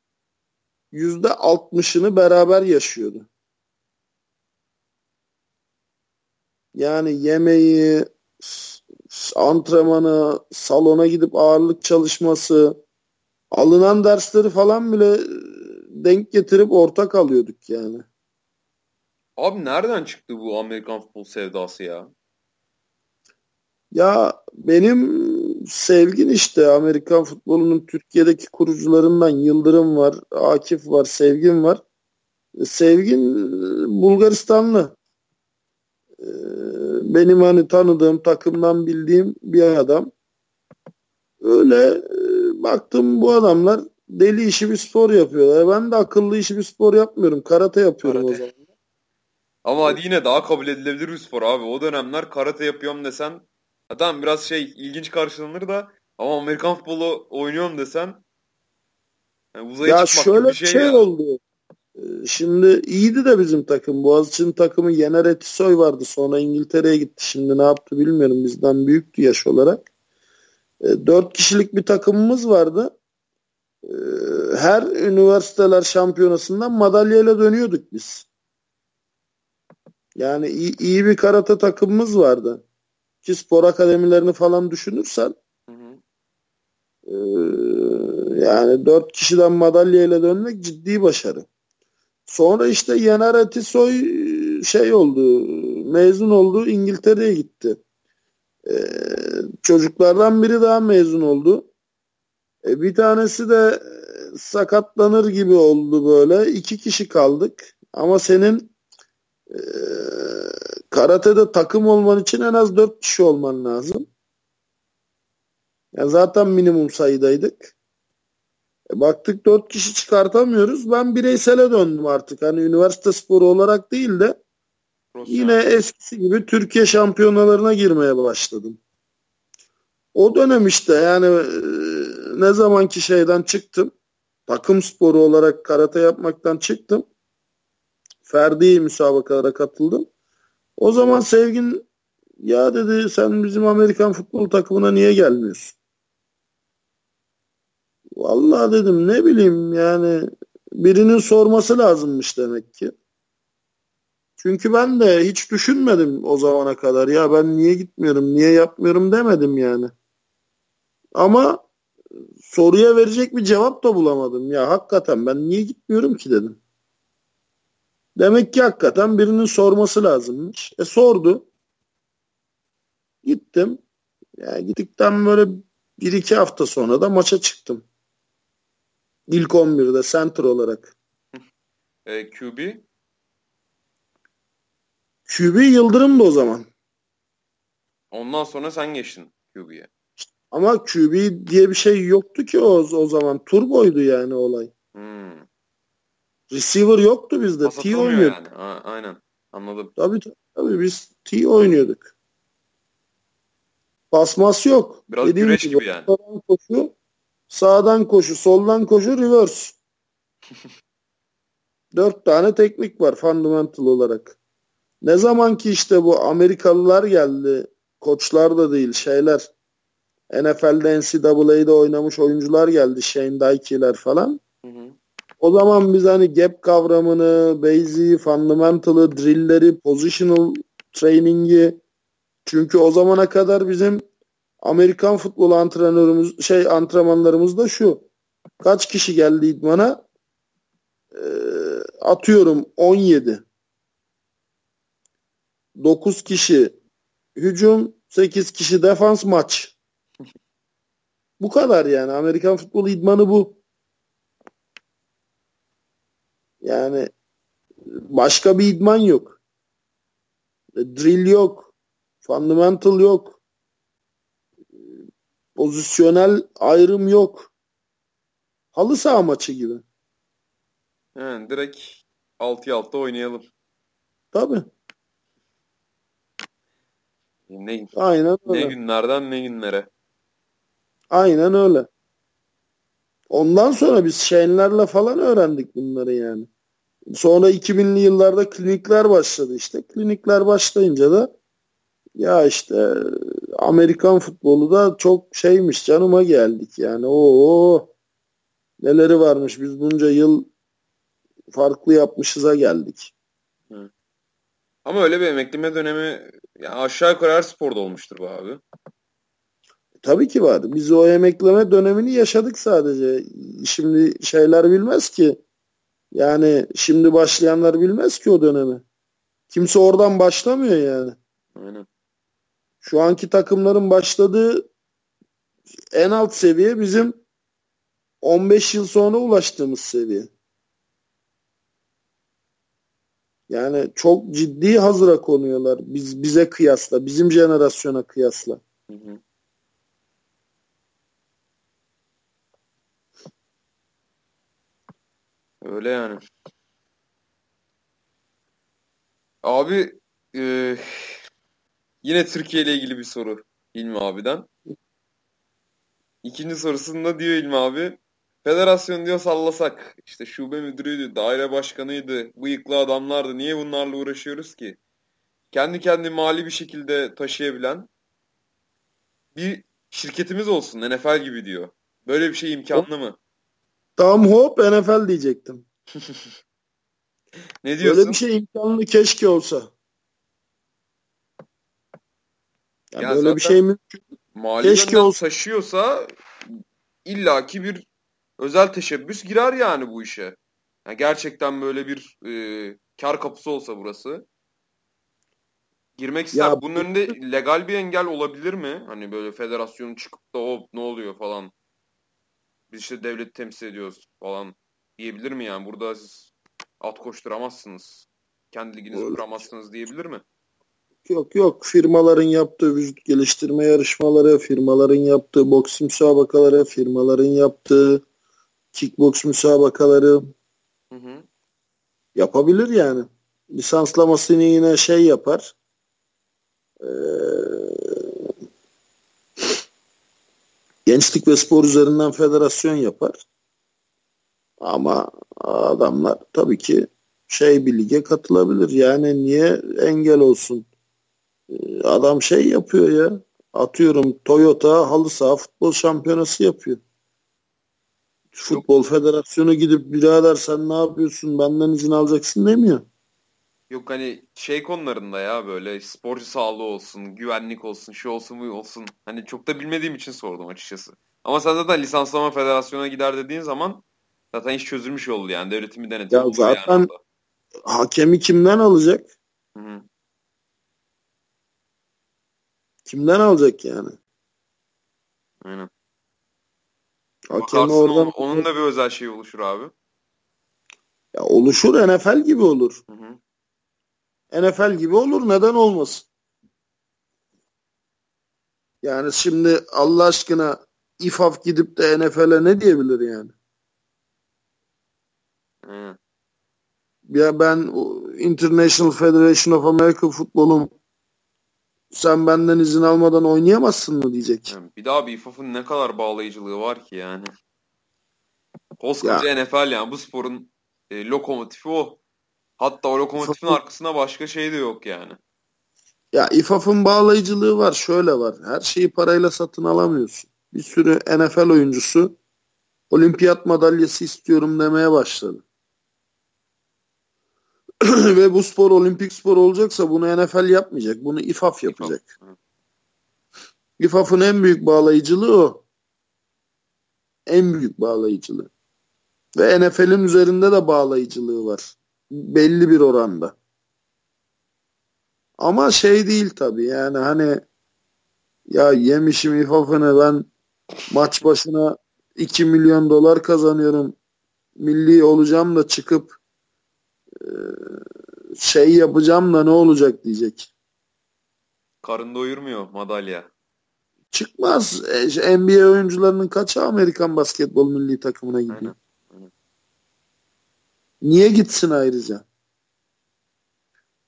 %60'ını beraber yaşıyordu. Yani yemeği, antrenmanı, salona gidip ağırlık çalışması, alınan dersleri falan bile denk getirip ortak alıyorduk yani. Abi nereden çıktı bu Amerikan futbol sevdası ya? Ya benim sevgin işte Amerikan futbolunun Türkiye'deki kurucularından Yıldırım var, Akif var, Sevgin var. E, Sevgin e, Bulgaristanlı. E, Benim hani tanıdığım, takımdan bildiğim bir adam. Öyle e, baktım bu adamlar deli işi bir spor yapıyorlar. Ben de akıllı işi bir spor yapmıyorum. Karate yapıyorum Karate. o zaman. Ama hadi yine daha kabul edilebilir bir spor abi. O dönemler karate yapıyorum desen ha tamam biraz şey ilginç karşılanır da ama Amerikan futbolu oynuyorum desen yani uzaya Ya çıkmak şöyle bir şey, şey ya. oldu. Ee, Şimdi iyiydi de bizim takım. Boğaziçi'nin takımı Yener Etisoy vardı. Sonra İngiltere'ye gitti. Şimdi ne yaptı bilmiyorum. Bizden büyüktü yaş olarak. E, Dört kişilik bir takımımız vardı. E, Her üniversiteler şampiyonasından madalyayla dönüyorduk biz. Yani iyi, iyi bir karate takımımız vardı. Ki spor akademilerini falan düşünürsen Hı hı. ee, yani dört kişiden madalyayla dönmek ciddi başarı. Sonra işte Yener Atisoy e, şey oldu, mezun oldu, İngiltere'ye gitti. Ee, çocuklardan biri daha mezun oldu. E, bir tanesi de e, sakatlanır gibi oldu böyle. İki kişi kaldık. Ama senin e, karatede takım olman için en az dört kişi olman lazım. Ya zaten minimum sayıdaydık. E baktık dört kişi çıkartamıyoruz. Ben bireysele döndüm artık. Hani üniversite sporu olarak değil de yine eskisi gibi Türkiye şampiyonalarına girmeye başladım. O dönem işte yani e, ne zamanki şeyden çıktım. Takım sporu olarak karate yapmaktan çıktım. Ferdi müsabakalara katıldım. O zaman Sevgin ya dedi sen bizim Amerikan futbol takımına niye gelmiyorsun? Vallahi dedim ne bileyim yani birinin sorması lazımmış demek ki. Çünkü ben de hiç düşünmedim o zamana kadar. Ya ben niye gitmiyorum, niye yapmıyorum demedim yani. Ama soruya verecek bir cevap da bulamadım. Ya hakikaten ben niye gitmiyorum ki dedim. Demek ki hakikaten birinin sorması lazımmış. E sordu. Gittim. Ya gittikten böyle bir iki hafta sonra da maça çıktım. İlk 11'de center olarak. E, QB QB Yıldırım'dı o zaman. ondan sonra sen geçtin QB'ye. Ama QB diye bir şey yoktu ki o, o zaman. Turboydu yani olay. Hmm. Receiver yoktu bizde. Pas T oynuyorduk. yani. A- aynen. Anladım. Tabii tabii biz T oynuyorduk. Basmas yok. Biraz Dediğim güreş gibi yani. Sağdan koşu, sağdan koşu, soldan koşu, reverse. Dört tane teknik var fundamental olarak. Ne zaman ki işte bu Amerikalılar geldi, koçlar da değil şeyler, NFL'de NCAA'de oynamış oyuncular geldi, Shane Dykey'ler falan. Hı hı. O zaman biz hani gap kavramını, basic'i, fundamental'ı, drill'leri, positional training'i çünkü o zamana kadar bizim Amerikan futbol antrenörümüz şey antrenmanlarımız da şu. Kaç kişi geldi idmana? Ee, atıyorum 17. 9 kişi hücum, 8 kişi defans maç. Bu kadar yani. Amerikan futbol idmanı bu. Yani başka bir idman yok. Drill yok. Fundamental yok. Pozisyonel ayrım yok. Halı saha maçı gibi. Yani direkt 6'ya 6 oynayalım. Tabii. Ne, Aynen ne öyle. günlerden ne günlere. Aynen öyle. Ondan sonra biz Shane'lerle falan öğrendik bunları yani. Sonra 2000'li yıllarda klinikler başladı işte. Klinikler başlayınca da ya işte Amerikan futbolu da çok şeymiş canıma geldik yani. Oo neleri varmış biz bunca yıl farklı yapmışıza geldik. Ama öyle bir emekleme dönemi ya aşağı yukarı her sporda olmuştur bu abi. Tabii ki var. Biz o emekleme dönemini yaşadık sadece. Şimdi şeyler bilmez ki. Yani şimdi başlayanlar bilmez ki o dönemi. Kimse oradan başlamıyor yani. Aynen. Şu anki takımların başladığı en alt seviye bizim 15 yıl sonra ulaştığımız seviye. Yani çok ciddi hazıra konuyorlar. Biz bize kıyasla, bizim jenerasyona kıyasla. Hı hı. Öyle yani. Abi e, yine Türkiye ile ilgili bir soru İlmi abiden. İkinci sorusunda diyor İlmi abi. Federasyon diyor sallasak. işte şube müdürüydü, daire başkanıydı, bıyıklı adamlardı. Niye bunlarla uğraşıyoruz ki? Kendi kendi mali bir şekilde taşıyabilen bir şirketimiz olsun NFL gibi diyor. Böyle bir şey imkanlı mı? Tam hop NFL diyecektim. Ne diyorsun? Böyle bir şey imkanlı keşke olsa. Yani Ya böyle bir şey mümkün. Keşke olsa. taşıyorsa illaki bir özel teşebbüs girer yani bu işe. Yani gerçekten böyle bir e, kar kapısı olsa burası. Girmek ister. Ya Bunun bu- önünde legal bir engel olabilir mi? Hani böyle federasyonun çıkıp da hop ne oluyor falan. Biz işte devleti temsil ediyoruz falan diyebilir mi yani? Burada siz at koşturamazsınız. Kendi liginizi kuramazsınız diyebilir mi? Yok yok firmaların yaptığı vücut geliştirme yarışmaları, firmaların yaptığı boks müsabakaları, firmaların yaptığı kickboks müsabakaları Hı hı. yapabilir yani. Lisanslamasını yine şey yapar. Ee, gençlik ve spor üzerinden federasyon yapar. Ama adamlar tabii ki şey bir lige katılabilir. Yani niye engel olsun? Ee, Adam şey yapıyor ya. Atıyorum Toyota halı saha futbol şampiyonası yapıyor. Futbol federasyonu gidip birader sen ne yapıyorsun benden izin alacaksın demiyor. Yok hani şey konularında ya böyle sporcu sağlığı olsun, güvenlik olsun, şu olsun bu olsun. Hani çok da bilmediğim için sordum açıkçası. Ama sen zaten lisanslama federasyona gider dediğin zaman zaten iş çözülmüş oldu yani. Devletin bir denetimi Ya yani zaten- orada. Hakemi kimden alacak? Hı hı. Kimden alacak yani? Aynen. Hakemi Bakarsın oradan onun, onun da bir özel şey oluşur abi. ya oluşur NFL gibi olur. Hı hı. NFL gibi olur neden olmasın? Yani şimdi Allah aşkına İFAF gidip de NFL'e ne diyebilir yani? Hı. Ya ben International Federation of American Football'um sen benden izin almadan oynayamazsın mı diyecek. Bir daha bir İFAF'ın ne kadar bağlayıcılığı var ki yani. Koskoca ya. NFL yani bu sporun e, lokomotifi o. Hatta o lokomotifin İFAF'ın... arkasında başka şey de yok yani. Ya İFAF'ın bağlayıcılığı var. Şöyle var. Her şeyi parayla satın alamıyorsun. Bir sürü NFL oyuncusu olimpiyat madalyası istiyorum demeye başladı. Ve bu spor olimpik spor olacaksa bunu NFL yapmayacak. Bunu İFAF yapacak. İFAF'ın en büyük bağlayıcılığı o. En büyük bağlayıcılığı. Ve NFL'in üzerinde de bağlayıcılığı var. Belli bir oranda. Ama şey değil tabii yani hani ya yemişim İFAF'ını ben maç başına 2 milyon dolar kazanıyorum. Milli olacağım da çıkıp e, şey yapacağım da ne olacak diyecek. Karın doyurmuyor madalya. Çıkmaz. E, NBA oyuncularının kaçı Amerikan basketbol milli takımına gidiyor? Aynen. Aynen. Niye gitsin ayrıca?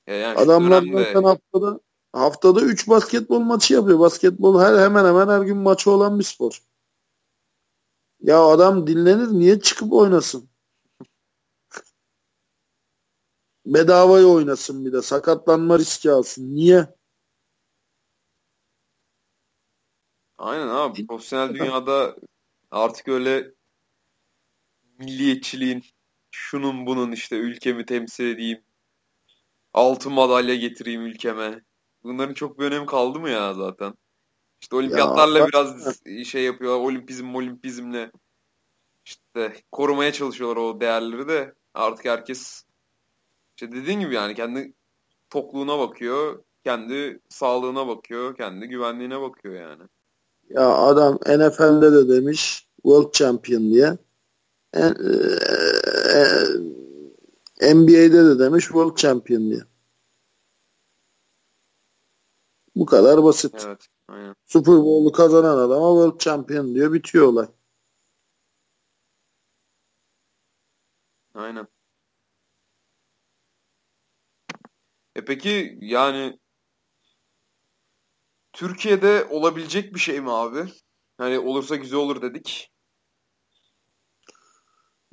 Ya yani Adamlar dönemde... zaten haftada haftada 3 basketbol maçı yapıyor. Basketbol her hemen hemen her gün maçı olan bir spor. Ya adam dinlenir niye çıkıp oynasın? Bedavaya oynasın bir de. Sakatlanma riski alsın. Niye? Aynen abi. Profesyonel dünyada artık öyle milliyetçiliğin şunun bunun işte ülkemi temsil edeyim altın madalya getireyim ülkeme. Bunların çok bir önemi kaldı mı ya zaten? İşte olimpiyatlarla ya, biraz şey yapıyor. Olimpizm, olimpizmle işte korumaya çalışıyorlar o değerleri de. Artık herkes işte dediğin gibi yani kendi tokluğuna bakıyor, kendi sağlığına bakıyor, kendi güvenliğine bakıyor yani. Ya adam NFL'de de demiş World Champion diye. E, e, NBA'de de demiş World Champion diye. Bu kadar basit. Evet, aynen. Super Bowl'u kazanan adama World Champion diyor bitiyor olay. Aynen. E peki yani Türkiye'de olabilecek bir şey mi abi? Hani olursa güzel olur dedik.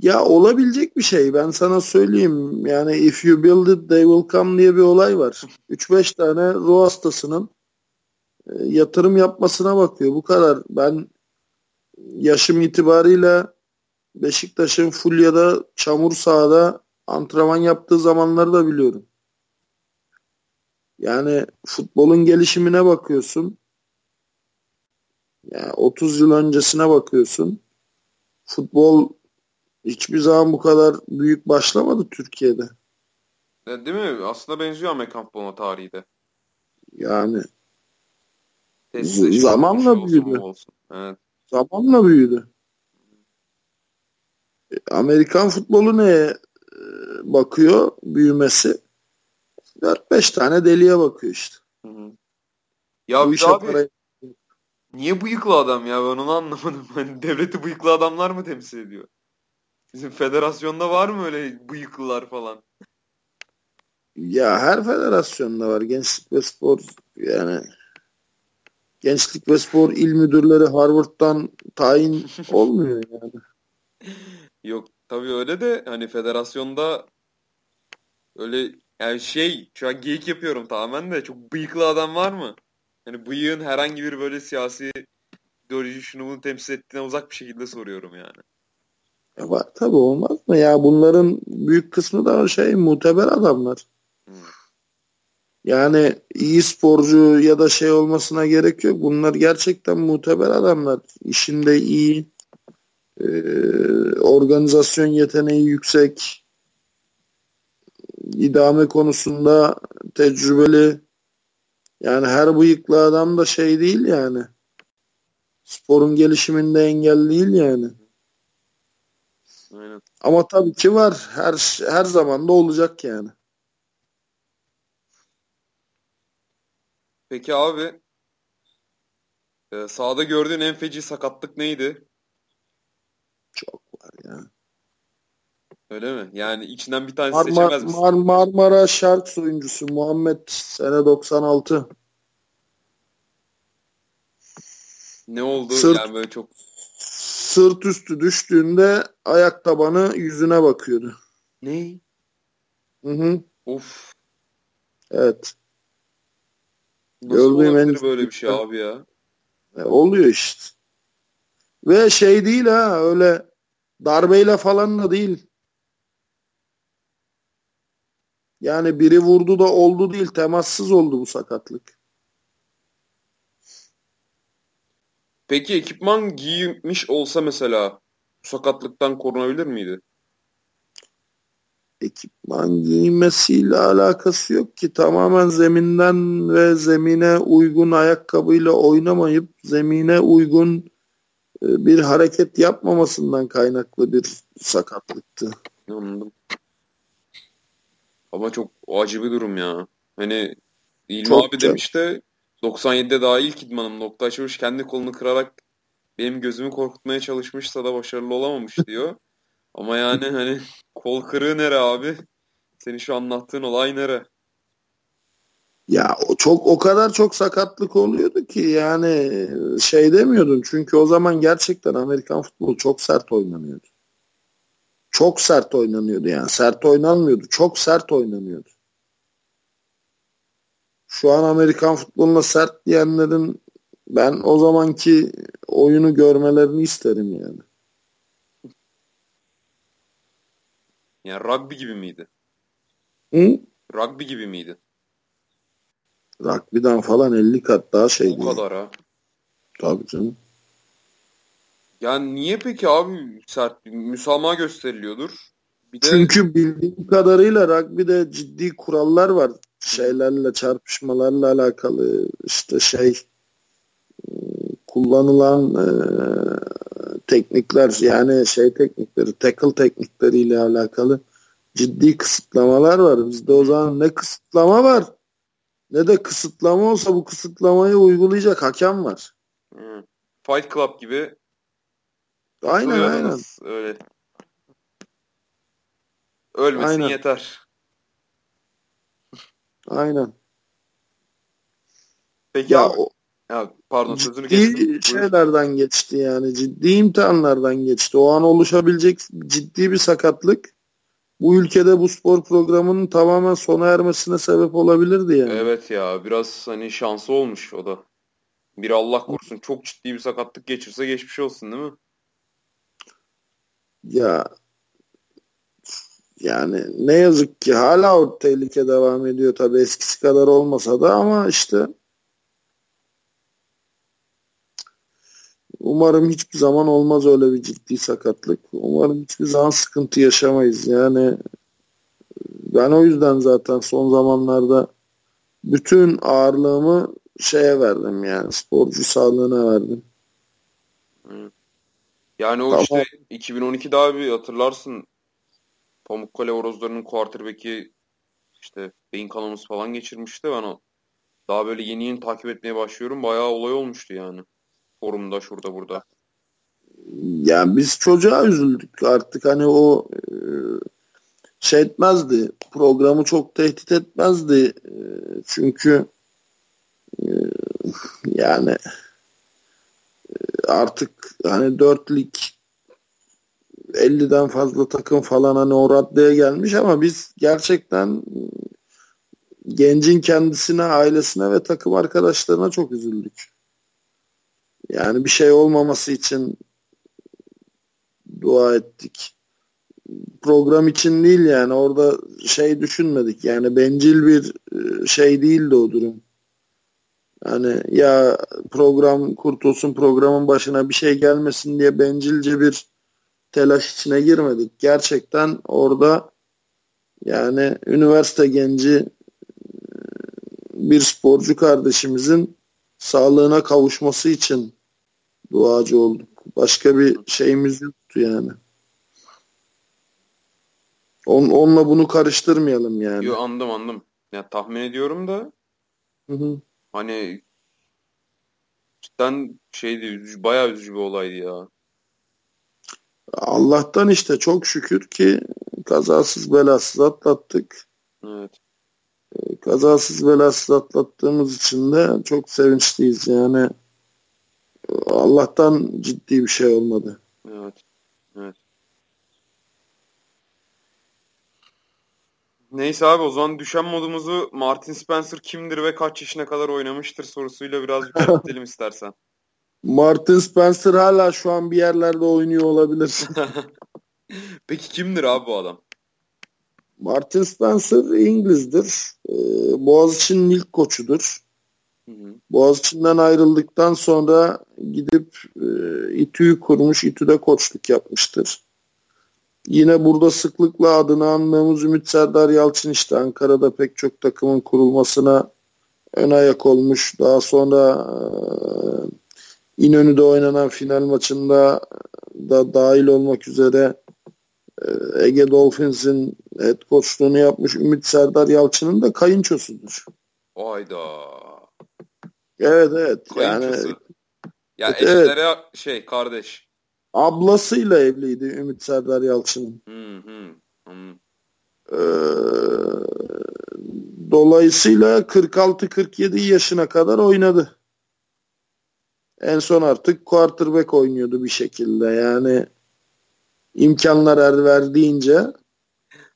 Ya olabilecek bir şey. Ben sana söyleyeyim. Yani if you build it they will come diye bir olay var. 3-5 tane ruh hastasının e, yatırım yapmasına bakıyor. Bu kadar. Ben yaşım itibarıyla Beşiktaş'ın Fulya'da çamur sahada antrenman yaptığı zamanları da biliyorum. Yani futbolun gelişimine bakıyorsun. Yani 30 yıl öncesine bakıyorsun. Futbol hiçbir zaman bu kadar büyük başlamadı Türkiye'de. E, değil mi? Aslında benziyor Amerikan futboluna tarihi de. Yani zamanla büyüdü. Olsun. Evet. Zamanla büyüdü. E, Amerikan futbolu neye e, bakıyor büyümesi? 4-5 tane deliye bakıyor işte. Hı hı. Ya Bu bir abi parayı... niye bıyıklı adam ya ben onu anlamadım. Hani devleti bıyıklı adamlar mı temsil ediyor? Bizim federasyonda var mı öyle bıyıklılar falan? Ya her federasyonda var. Gençlik ve spor yani Gençlik ve Spor il müdürleri Harvard'dan tayin olmuyor yani. Yok tabii öyle de hani federasyonda öyle yani şey şu an geyik yapıyorum tamamen de çok bıyıklı adam var mı? Hani bıyığın herhangi bir böyle siyasi ideoloji şunu bunu temsil ettiğine uzak bir şekilde soruyorum yani. Ya var tabii olmaz mı ya bunların büyük kısmı da şey muteber adamlar. Hmm. Yani iyi sporcu ya da şey olmasına gerek yok. Bunlar gerçekten muteber adamlar. İşinde iyi, e, organizasyon yeteneği yüksek, idame konusunda tecrübeli. Yani her bıyıklı adam da şey değil yani. Sporun gelişiminde engel değil yani. Aynen. Ama tabii ki var. Her her zaman da olacak yani. Peki abi Ee, sahada gördüğün en feci sakatlık neydi? Çok var ya. Öyle mi? Yani içinden bir tanesi Mar seçemez misin? Mar Marmara Sharks oyuncusu Muhammed sene 96. Ne oldu? Sırt- Yani böyle çok Sırt üstü düştüğünde ayak tabanı yüzüne bakıyordu. ne? Hı hı. Of. Evet. Nasıl Gördüğüm olabilir böyle bir şey abi ya? E, oluyor işte. Ve şey değil ha öyle darbeyle falan da değil. Yani biri vurdu da oldu değil temassız oldu bu sakatlık. Peki ekipman giymiş olsa mesela sakatlıktan korunabilir miydi? Ekipman giymesiyle alakası yok ki tamamen zeminden ve zemine uygun ayakkabıyla oynamayıp zemine uygun e, bir hareket yapmamasından kaynaklı bir sakatlıktı. Anladım. Ama çok acı bir durum ya. Hani İlmi Çok abi demiş de 97'de daha ilk idmanım nokta açmış kendi kolunu kırarak benim gözümü korkutmaya çalışmışsa da başarılı olamamış diyor. Ama yani hani kol kırığı nere abi? Senin şu anlattığın olay nere? Ya o çok o kadar çok sakatlık oluyordu ki yani şey demiyordun çünkü o zaman gerçekten Amerikan futbolu çok sert oynanıyordu. Çok sert oynanıyordu yani. Sert oynanmıyordu. Çok sert oynanıyordu. Şu an Amerikan futboluna sert diyenlerin ben o zamanki oyunu görmelerini isterim yani. Yani rugby gibi miydi? Hı? Rugby gibi miydi? Rugby'den falan 50 kat daha şey O kadar ha. Tabii canım. Yani niye peki abi sert müsamaha gösteriliyordur? Bir de Çünkü bildiğim kadarıyla rugby'de ciddi kurallar var. Şeylerle çarpışmalarla alakalı işte şey kullanılan e, teknikler yani şey teknikleri tackle teknikleriyle alakalı ciddi kısıtlamalar var. Bizde o zaman ne kısıtlama var ne de kısıtlama olsa bu kısıtlamayı uygulayacak hakem var. Hı. Fight Club gibi Aynen aynen. öyle. Ölmesin Aynen. yeter. Aynen. Peki Ya o, ya pardon sözünü ciddi Buyur. şeylerden geçti yani ciddi imtihanlardan geçti. O an oluşabilecek ciddi bir sakatlık bu ülkede bu spor programının tamamen sona ermesine sebep olabilirdi yani. Evet ya biraz hani şansı olmuş o da. Bir Allah korusun çok ciddi bir sakatlık geçirse geçmiş olsun değil mi? Ya yani ne yazık ki hala o tehlike devam ediyor tabii eskisi kadar olmasa da ama işte umarım hiçbir zaman olmaz öyle bir ciddi sakatlık. Umarım hiçbir zaman sıkıntı yaşamayız. Yani ben o yüzden zaten son zamanlarda bütün ağırlığımı şeye verdim yani sporcu sağlığına verdim. Yani o Tamam. işte 2012'de abi hatırlarsın Pamukkale Horozları'nın quarterback'i işte beyin kanaması falan geçirmişti. Ben o daha böyle yeni yeni takip etmeye başlıyorum. Bayağı olay olmuştu yani. Forumda şurada burada. Yani biz çocuğa üzüldük artık hani o e, şey etmezdi programı çok tehdit etmezdi E, çünkü e, yani artık hani 4 lig 50'den fazla takım falan hani o raddeye gelmiş ama biz gerçekten gencin kendisine, ailesine ve takım arkadaşlarına çok üzüldük. Yani bir şey olmaması için dua ettik. Program için değil yani orada şey düşünmedik yani bencil bir e, şey değildi o durum. Yani ya program kurtulsun programın başına bir şey gelmesin diye bencilce bir telaş içine girmedik. Gerçekten orada yani üniversite genci e, bir sporcu kardeşimizin sağlığına kavuşması için duacı olduk. Başka bir şeyimiz yoktu yani. On, onunla bunu karıştırmayalım yani. Yo, anladım anladım. Ya tahmin ediyorum da Hı hı. hani Cidden şeydi üzücü, bayağı üzücü bir olaydı ya. Allah'tan işte çok şükür ki kazasız belasız atlattık. Evet. Ee, kazasız belasız atlattığımız için de çok sevinçliyiz yani. Allah'tan ciddi bir şey olmadı. Evet. Evet. Neyse abi o zaman düşen modumuzu Martin Spencer kimdir ve kaç yaşına kadar oynamıştır sorusuyla biraz yükseltelim istersen. Martin Spencer hala şu an bir yerlerde oynuyor olabilir. Peki kimdir abi bu adam? Martin Spencer İngiliz'dir. Ee, Boğaziçi'nin ilk koçudur. Hı hı. Boğaziçi'nden ayrıldıktan sonra gidip e, İTÜ'yü kurmuş, İTÜ'de koçluk yapmıştır. Yine burada sıklıkla adını andığımız Ümit Serdar Yalçın işte Ankara'da pek çok takımın kurulmasına ön ayak olmuş. Daha sonra e, İnönü'de oynanan final maçında da dahil olmak üzere e, Ege Dolphins'in head coachluğunu yapmış Ümit Serdar Yalçın'ın da kayınçosudur. Hayda. Evet evet. Kayınçosu. Yani, ya evet, eşlere evet. şey kardeş. Ablasıyla evliydi Ümit Serdar Yalçın'ın. Hı hı. hı. Ee, dolayısıyla 46-47 yaşına kadar oynadı. En son artık quarterback oynuyordu bir şekilde. Yani imkanlar er verdiğince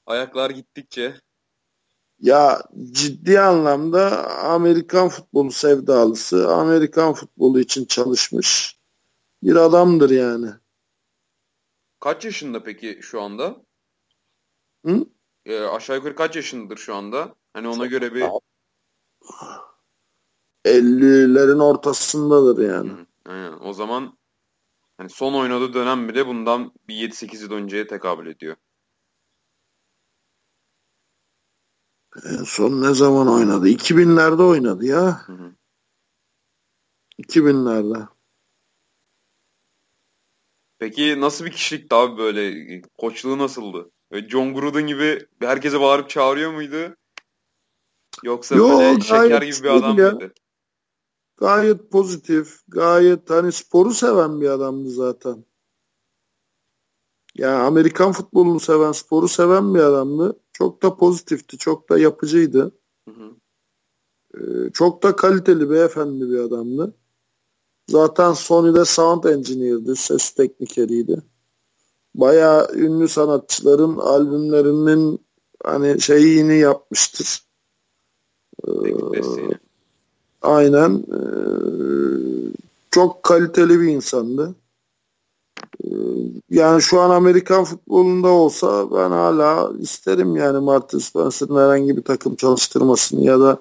ayaklar gittikçe ya ciddi anlamda Amerikan futbolu sevdalısı, Amerikan futbolu için çalışmış bir adamdır yani. Kaç yaşında peki şu anda? Hı? E, aşağı yukarı kaç yaşındadır şu anda? Hani ona göre bir 50'lerin ortasındadır yani. Hı, aynen. O zaman hani son oynadığı dönem bile bundan bir 7-8 yıl önceye tekabül ediyor. En son ne zaman oynadı? 2000'lerde oynadı ya. Hı hı. 2000'lerde. Peki nasıl bir kişilikti abi böyle? Koçluğu nasıldı? Böyle John Gruden gibi herkese bağırıp çağırıyor muydu? Yoksa Yo, böyle şeker gibi bir adam ya. mıydı? Gayet pozitif, gayet hani sporu seven bir adamdı zaten. Yani Amerikan futbolunu seven, sporu seven bir adamdı. Çok da pozitifti, çok da yapıcıydı. Hı hı. Ee, çok da kaliteli beyefendi bir adamdı. Zaten Sony'de sound engineer'di, ses teknikeriydi. Bayağı ünlü sanatçıların albümlerinin hani şeyini yapmıştır. Ee, aynen. Ee, çok kaliteli bir insandı. Ee, yani şu an Amerikan futbolunda olsa ben hala isterim yani Martin Spencer'ın herhangi bir takım çalıştırmasını ya da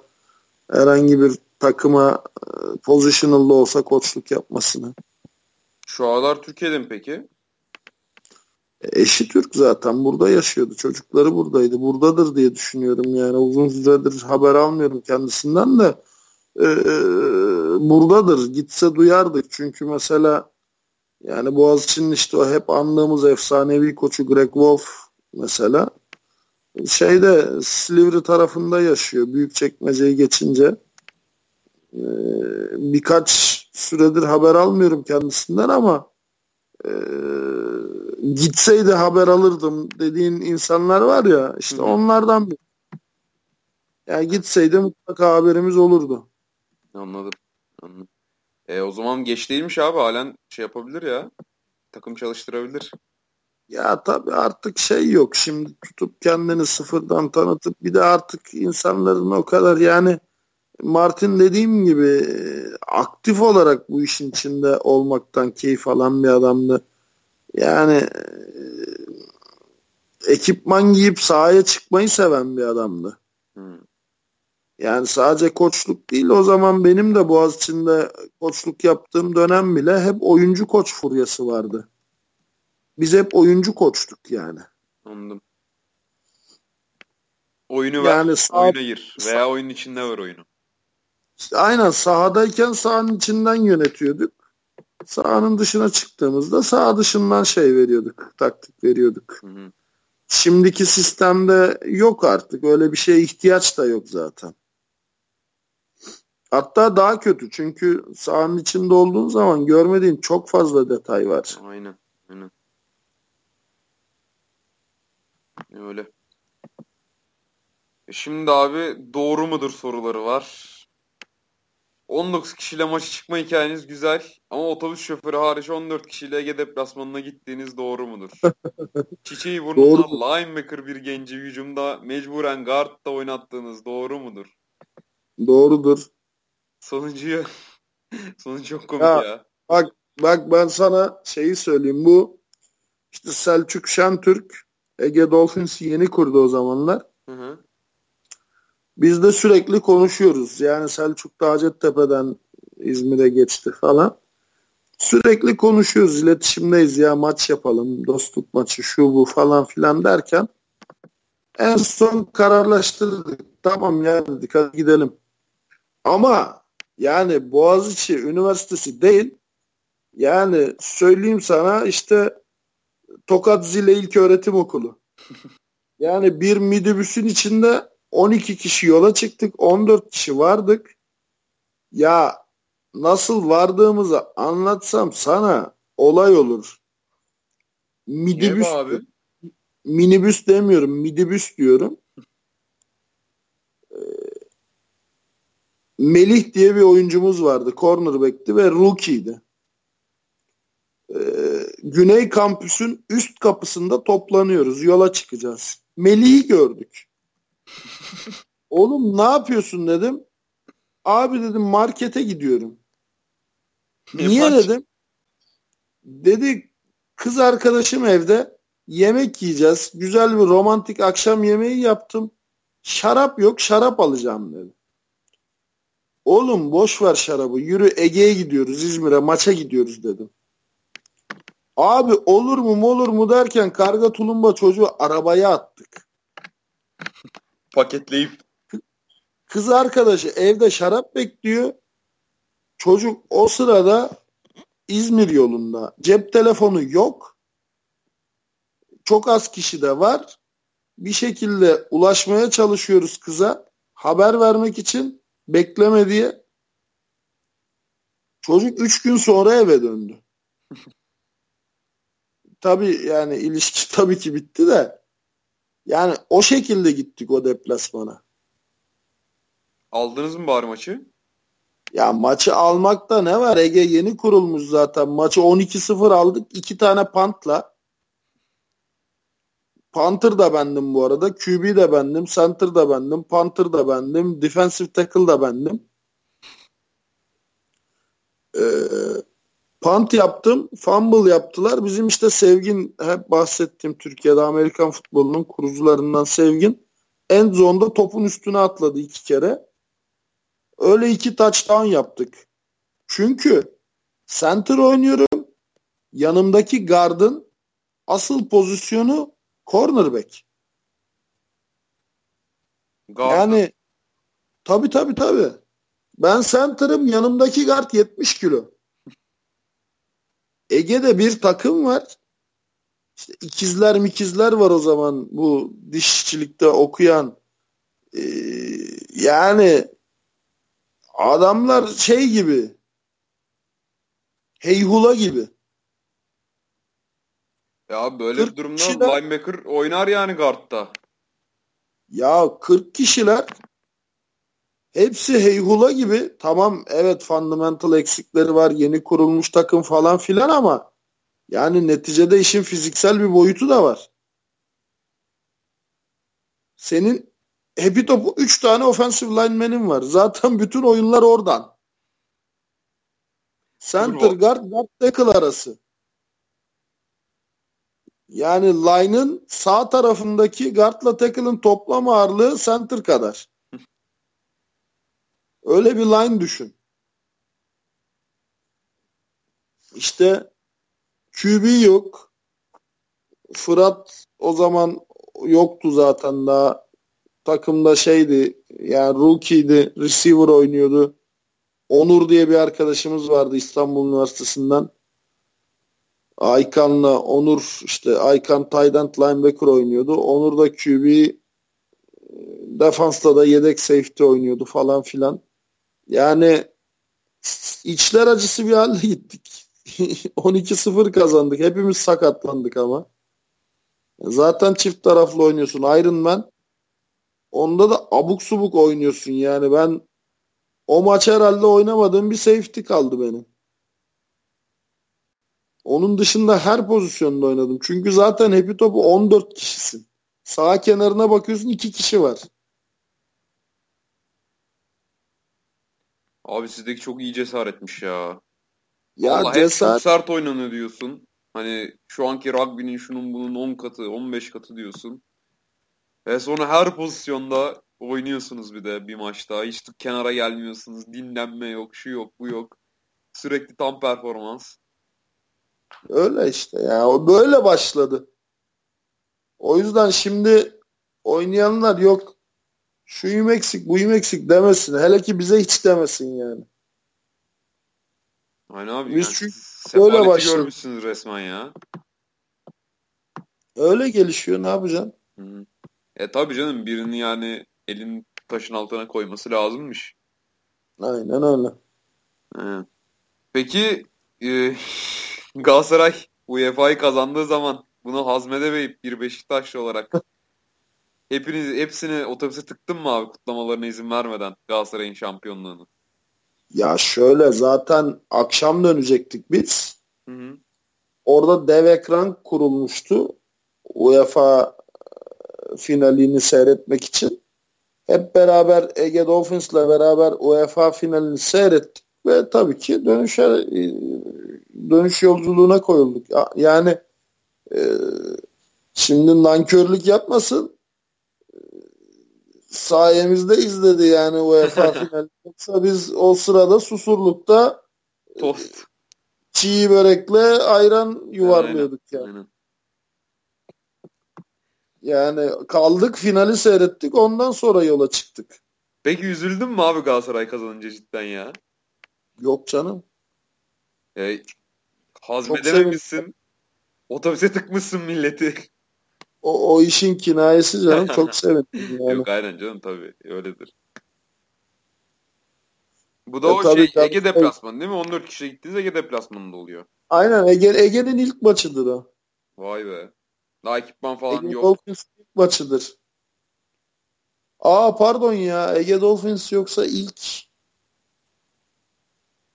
herhangi bir takıma e, positional'da olsa koçluk yapmasını. Şu aralar Türkiye'de mi peki? E, eşi Türk zaten. Burada yaşıyordu. Çocukları buradaydı. Buradadır diye düşünüyorum yani. Uzun süredir haber almıyorum kendisinden de. Ee, buradadır. Gitse duyardık. Çünkü mesela yani Boğaziçi'nin işte o hep anlığımız efsanevi koçu Greg Wolf mesela şeyde Silivri tarafında yaşıyor. Büyük çekmeceyi geçince. Ee, birkaç süredir haber almıyorum kendisinden ama e, gitseydi haber alırdım dediğin insanlar var ya işte onlardan bir. Yani gitseydi mutlaka haberimiz olurdu. Anladım. Anladım. E, o zaman geç değilmiş abi halen şey yapabilir ya. Takım çalıştırabilir. Ya tabii artık şey yok. Şimdi tutup kendini sıfırdan tanıtıp bir de artık insanların o kadar yani Martin dediğim gibi aktif olarak bu işin içinde olmaktan keyif alan bir adamdı. Yani ekipman giyip sahaya çıkmayı seven bir adamdı. Hmm. Yani sadece koçluk değil o zaman benim de Boğaziçi'nde koçluk yaptığım dönem bile hep oyuncu koç furyası vardı. Biz hep oyuncu koçtuk yani. Anladım. Oyunu yani ver, sağ, oyuna gir veya oyunun içinde ver oyunu. İşte aynen sahadayken sahanın içinden yönetiyorduk. Sahanın dışına çıktığımızda saha dışından şey veriyorduk, taktik veriyorduk. Hı hı. Şimdiki sistemde yok artık. Öyle bir şeye ihtiyaç da yok zaten. Hatta daha kötü çünkü sahanın içinde olduğun zaman görmediğin çok fazla detay var. Aynen. Aynen. Öyle. E şimdi abi doğru mudur soruları var. 19 kişiyle maçı çıkma hikayeniz güzel ama otobüs şoförü hariç 14 kişiyle Ege deplasmanına gittiğiniz doğru mudur? Çiçeği burnuna linebacker bir genci hücumda mecburen guardda oynattığınız doğru mudur? Doğrudur. Sonuncuyu sonuncu çok komik ya, ya. Bak bak ben sana şeyi söyleyeyim bu işte Selçuk Şentürk Ege Dolphins yeni kurdu o zamanlar. Hı hı. Biz de sürekli konuşuyoruz. Yani Selçuk da Hacettepe'den İzmir'e geçti falan. Sürekli konuşuyoruz, iletişimdeyiz ya maç yapalım, dostluk maçı şu bu falan filan derken en son kararlaştırdık. Tamam ya dedik hadi gidelim. Ama yani Boğaziçi Üniversitesi değil yani söyleyeyim sana işte Tokat Zile İlk Öğretim Okulu. Yani bir midibüsün içinde 12 kişi yola çıktık. 14 kişi vardık. Ya nasıl vardığımızı anlatsam sana olay olur. Midibüs abi? minibüs demiyorum, midibüs diyorum. Melih diye bir oyuncumuz vardı. Cornerback'ti ve rookie'ydi. Ee, Güney kampüsün üst kapısında toplanıyoruz. Yola çıkacağız. Melih'i gördük. Oğlum ne yapıyorsun dedim. Abi dedim markete gidiyorum. Ne Niye maç? dedim. Dedi kız arkadaşım evde yemek yiyeceğiz. Güzel bir romantik akşam yemeği yaptım. Şarap yok şarap alacağım dedi. Oğlum boş ver şarabı yürü Ege'ye gidiyoruz İzmir'e maça gidiyoruz dedim. Abi olur mu olur mu derken karga tulumba çocuğu arabaya attık. Paketleyip. Kız arkadaşı evde şarap bekliyor. Çocuk o sırada İzmir yolunda. Cep telefonu yok. Çok az kişi de var. Bir şekilde ulaşmaya çalışıyoruz kıza. Haber vermek için bekleme diye. Çocuk üç gün sonra eve döndü. tabii yani ilişki tabii ki bitti de yani o şekilde gittik o deplasmana. Aldınız mı bari maçı? Ya maçı almakta ne var? Ege yeni kurulmuş zaten. Maçı 12-0 aldık. iki tane pantla. Panther da bendim bu arada. QB de bendim. Center da bendim. Panther da bendim. Defensive tackle da bendim. Ee, Punt yaptım. Fumble yaptılar. Bizim işte Sevgin hep bahsettiğim Türkiye'de Amerikan futbolunun kurucularından Sevgin end zone'da topun üstüne atladı iki kere. Öyle iki touchdown yaptık. Çünkü center oynuyorum. Yanımdaki guard'ın asıl pozisyonu cornerback. Guard. Yani tabi tabi tabi. Ben center'ım yanımdaki guard 70 kilo. Ege'de bir takım var. İşte ikizler mikizler var o zaman bu dişçilikte okuyan. Ee, yani adamlar şey gibi heyhula gibi. Ya böyle bir durumda kişiler, linebacker oynar yani guardta. Ya 40 kişiler Hepsi heyhula gibi. Tamam evet fundamental eksikleri var. Yeni kurulmuş takım falan filan ama yani neticede işin fiziksel bir boyutu da var. Senin hepi topu 3 tane offensive lineman'in var. Zaten bütün oyunlar oradan. Center guard, guard tackle arası. Yani line'ın sağ tarafındaki guardla tackle'ın toplam ağırlığı center kadar. Öyle bir line düşün. İşte QB yok. Fırat o zaman yoktu zaten daha takımda şeydi yani rookie'di receiver oynuyordu. Onur diye bir arkadaşımız vardı İstanbul Üniversitesi'nden. Aykan'la Onur işte Aykan end linebacker oynuyordu. Onur da QB defansta da yedek safety oynuyordu falan filan. Yani içler acısı bir halde gittik. 12-0 kazandık. Hepimiz sakatlandık ama. Zaten çift taraflı oynuyorsun. Iron Man. Onda da abuk subuk oynuyorsun yani. Ben o maç herhalde oynamadığım bir safety kaldı benim. Onun dışında her pozisyonda oynadım. Çünkü zaten hepi topu 14 kişisin. Sağ kenarına bakıyorsun 2 kişi var. Abi sizdeki çok iyi cesaretmiş ya. Ya Vallahi cesaret çok sert oynanıyor diyorsun. Hani şu anki rugby'nin şunun bunun 10 katı, 15 katı diyorsun. Ve sonra her pozisyonda oynuyorsunuz bir de bir maçta. Hiç kenara gelmiyorsunuz. Dinlenme yok, şu yok, bu yok. Sürekli tam performans. Öyle işte ya. O böyle başladı. O yüzden şimdi oynayanlar yok şuyum eksik, buyum eksik demesin. Hele ki bize hiç demesin yani. Aynen abi. Biz yani çünkü böyle başladık. görmüşsünüz resmen ya. Öyle gelişiyor ne yapacaksın? Hı hı. E tabii canım birini yani elin taşın altına koyması lazımmış. Aynen öyle. Evet. Peki e, Galatasaray UEFA'yı kazandığı zaman bunu hazmedemeyip bir Beşiktaşlı olarak hepiniz hepsini otobüse tıktın mı abi kutlamalarına izin vermeden Galatasaray'ın şampiyonluğunu? Ya şöyle zaten akşam dönecektik biz. Hı hı. Orada dev ekran kurulmuştu. UEFA finalini seyretmek için. Hep beraber Ege Dolphins'la beraber UEFA finalini seyrettik ve tabii ki dönüşe dönüş yolculuğuna koyulduk. Ya- Yani e, şimdi nankörlük yapmasın. E, Sayemizde izledi yani UEFA finali. Yoksa biz o sırada Susurluk'ta Tost. çiğ börekle ayran yuvarlıyorduk yani. Aynen. Yani kaldık finali seyrettik ondan sonra yola çıktık. Peki üzüldün mü abi Galatasaray kazanınca cidden ya? Yok canım. E, hazmedememişsin. Otobüse tıkmışsın milleti. O, o işin kinayesi canım çok sevindim yani. Yok aynen canım tabii öyledir. Bu da E, o tabii, şey tabii. Ege deplasmanı değil mi? 14 kişiye gittiniz Ege deplasmanında oluyor. Aynen Ege, Ege'nin ilk maçıdır o. Vay be. Daha ekipman falan Ege yok. Dolphins ilk maçıdır. Aa pardon ya Ege Dolphins yoksa ilk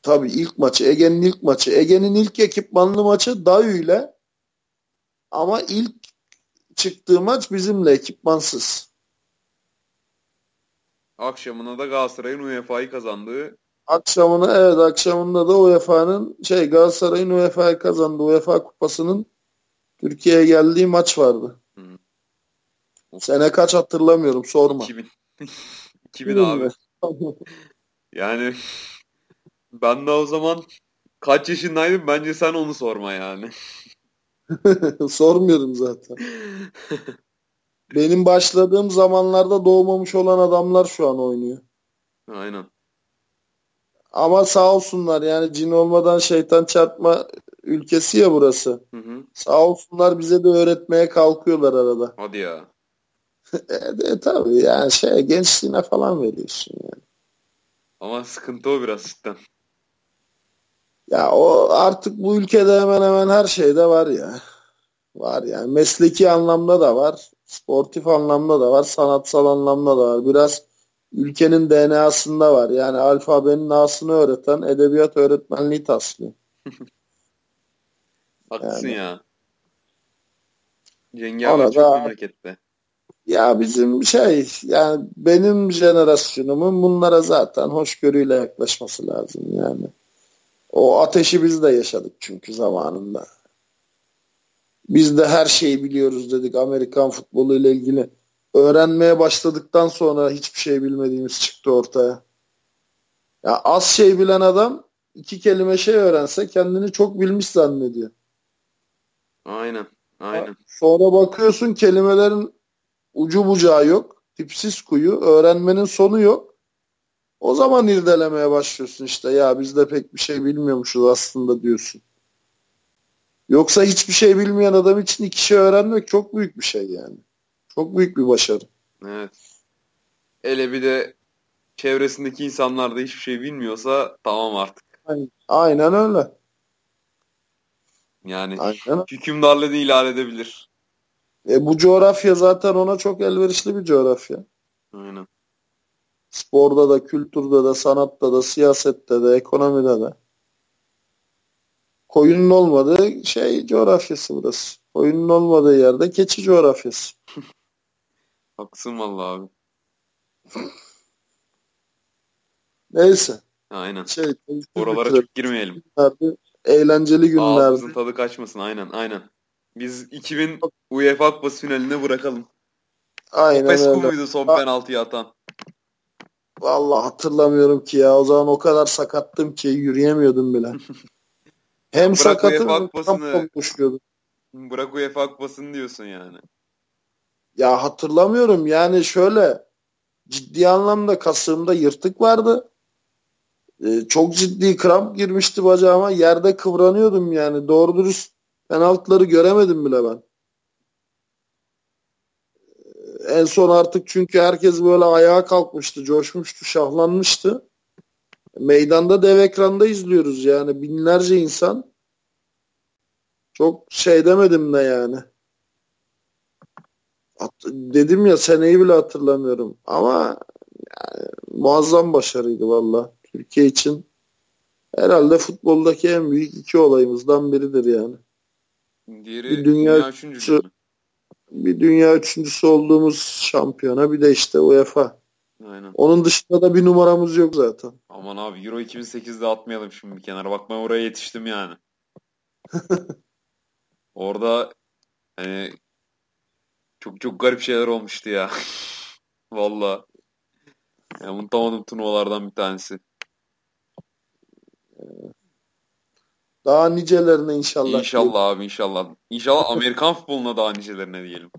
tabii ilk maçı Ege'nin ilk maçı. Ege'nin ilk ekipmanlı maçı Dayu ile ama ilk çıktığı maç bizimle ekipmansız. Akşamına da Galatasaray'ın UEFA'yı kazandığı Akşamına evet akşamında da UEFA'nın şey Galatasaray'ın UEFA'yı kazandığı UEFA kupasının Türkiye'ye geldiği maç vardı. Hı. Sene kaç hatırlamıyorum sorma. 2000. 2000 abi. Yani ben de o zaman kaç yaşındaydım bence sen onu sorma yani. Sormuyorum zaten. Benim başladığım zamanlarda doğmamış olan adamlar şu an oynuyor. Aynen. Ama sağ olsunlar yani cin olmadan şeytan çarpma ülkesi ya burası. Hı hı. Sağ olsunlar bize de öğretmeye kalkıyorlar arada. Hadi ya. E, de, tabii yani şey gençliğine falan veriyorsun yani. Ama sıkıntı o biraz cidden. Ya o artık bu ülkede hemen hemen her şeyde var ya. Var yani mesleki anlamda da var, sportif anlamda da var, sanatsal anlamda da var. Biraz ülkenin DNA'sında var. Yani alfabenin A'sını öğreten edebiyat öğretmenliği taslıyor. Haklısın Yani. ya. Cengi abi çok da- memlekette. Ya bizim şey yani benim jenerasyonumun bunlara zaten hoşgörüyle yaklaşması lazım yani. O ateşi biz de yaşadık çünkü zamanında. Biz de her şeyi biliyoruz dedik Amerikan futbolu ile ilgili. Öğrenmeye başladıktan sonra hiçbir şey bilmediğimiz çıktı ortaya. Ya az şey bilen adam iki kelime şey öğrense kendini çok bilmiş zannediyor. Aynen. Aynen. Sonra bakıyorsun kelimelerin ucu bucağı yok. Tipsiz kuyu. Öğrenmenin sonu yok. O zaman irdelemeye başlıyorsun işte. Ya biz de pek bir şey bilmiyormuşuz aslında diyorsun. Yoksa hiçbir şey bilmeyen adam için iki şey öğrenmek çok büyük bir şey yani. Çok büyük bir başarı. Evet. Hele bir de çevresindeki insanlar da hiçbir şey bilmiyorsa tamam artık. Aynen öyle. Yani Aynen. hükümdarlığı da ilan edebilir. E, bu coğrafya zaten ona çok elverişli bir coğrafya. Aynen. Sporda da, kültürde de, sanatta da, siyasette de, ekonomide de. Koyunun olmadığı şey coğrafyası burası. Koyunun olmadığı yerde keçi coğrafyası. Haklısın vallahi abi. Neyse. Aynen. Şey, Oralara çok girmeyelim. günlerde, eğlenceli günlerde. Ağzımızın tadı kaçmasın. Aynen aynen. Biz 2000 UEFA Kupası finaline bırakalım. Aynen Pesco öyle. muydu son penaltıyı atan? Vallahi hatırlamıyorum ki ya. O zaman o kadar sakattım ki yürüyemiyordum bile. Hem sakatım hem koşuyordum. Bırak UEFA Kupası'nı diyorsun yani. Ya hatırlamıyorum yani şöyle ciddi anlamda kasığımda yırtık vardı. Ee, çok ciddi kramp girmişti bacağıma. Yerde kıvranıyordum yani. Doğru dürüst penaltıları göremedim bile ben. En son artık çünkü herkes böyle ayağa kalkmıştı, coşmuştu, şahlanmıştı. Meydanda dev ekranda izliyoruz yani binlerce insan. Çok şey demedim de yani. Hat- dedim ya seneyi bile hatırlamıyorum. Ama yani, muazzam başarıydı valla. Türkiye için herhalde futboldaki en büyük iki olayımızdan biridir yani. Diğeri Bir dünya, dünya mü? Bir dünya üçüncüsü olduğumuz şampiyona bir de işte UEFA. Aynen. Onun dışında da bir numaramız yok zaten. Aman abi Euro 2008'de atmayalım şimdi bir kenara. Bak ben oraya yetiştim yani. Orada hani çok çok garip şeyler olmuştu ya. Valla. Ya unutamadım turnuvalardan bir tanesi. Daha nicelerine inşallah. İnşallah abi inşallah. İnşallah Amerikan futboluna daha nicelerine diyelim.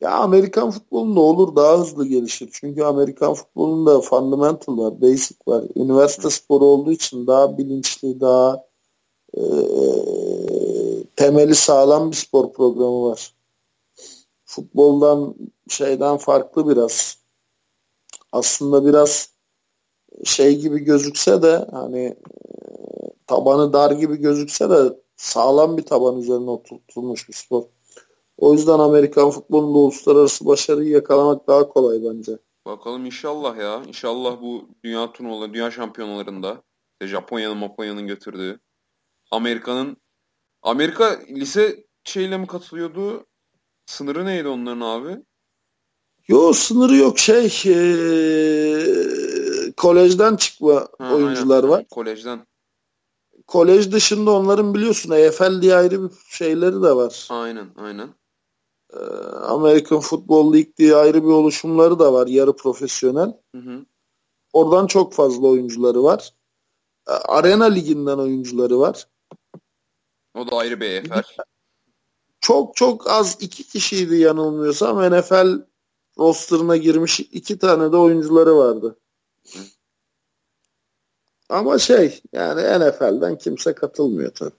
Ya Amerikan futbolunda olur daha hızlı gelişir. Çünkü Amerikan futbolunda fundamental var, basic var. Üniversite sporu olduğu için daha bilinçli, daha e, temeli sağlam bir spor programı var. Futboldan şeyden farklı biraz. Aslında biraz şey gibi gözükse de hani tabanı dar gibi gözükse de sağlam bir taban üzerine oturtulmuş bir spor. O yüzden Amerikan futbolunda uluslararası başarıyı yakalamak daha kolay bence. Bakalım inşallah ya. İnşallah bu dünya turnuvaları, dünya şampiyonalarında işte Japonya'nın, Japonya'nın götürdüğü Amerika'nın Amerika lise şeyle mi katılıyordu? Sınırı neydi onların abi? Yo sınırı yok şey eee, kolejden çıkma Ha, oyuncular aynen. var. Kolejden. Kolej dışında onların biliyorsun EFL diye ayrı bir şeyleri de var. Aynen, aynen. Eee, American Football League diye ayrı bir oluşumları da var yarı profesyonel. Hı hı. Oradan çok fazla oyuncuları var. Eee, Arena Ligi'nden oyuncuları var. O da ayrı bir EFL. Çok çok az iki kişiydi yanılmıyorsam NFL rosterına girmiş iki tane de oyuncuları vardı. Hı. Ama şey yani NFL'den kimse katılmıyor tabii.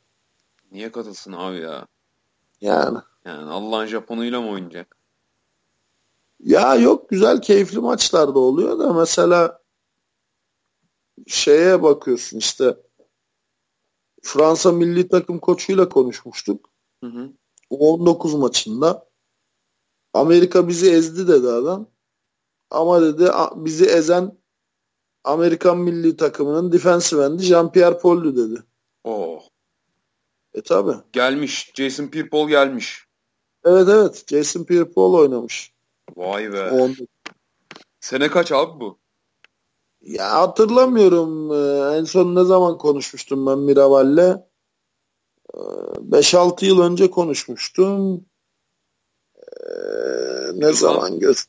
Niye katılsın abi ya? Yani. Yani Allah'ın Japonuyla mı oynayacak? Ya yok güzel keyifli maçlar da oluyor da mesela şeye bakıyorsun işte Fransa milli takım koçuyla konuşmuştuk. Hı hı. 19 maçında Amerika bizi ezdi dedi adam. Ama dedi "a- bizi ezen Amerikan milli takımının defensive endi Jean-Pierre Paul'du dedi. Oo. E tabi. Gelmiş. Jason Pierre-Paul gelmiş. Evet evet Jason Pierre-Paul oynamış. Vay be. O- Sene kaç abi bu? Ya hatırlamıyorum. Ee, En son ne zaman konuşmuştum ben Miraval'le? Ee, 5-6 yıl önce konuşmuştum. Ee, Ne zaman göz?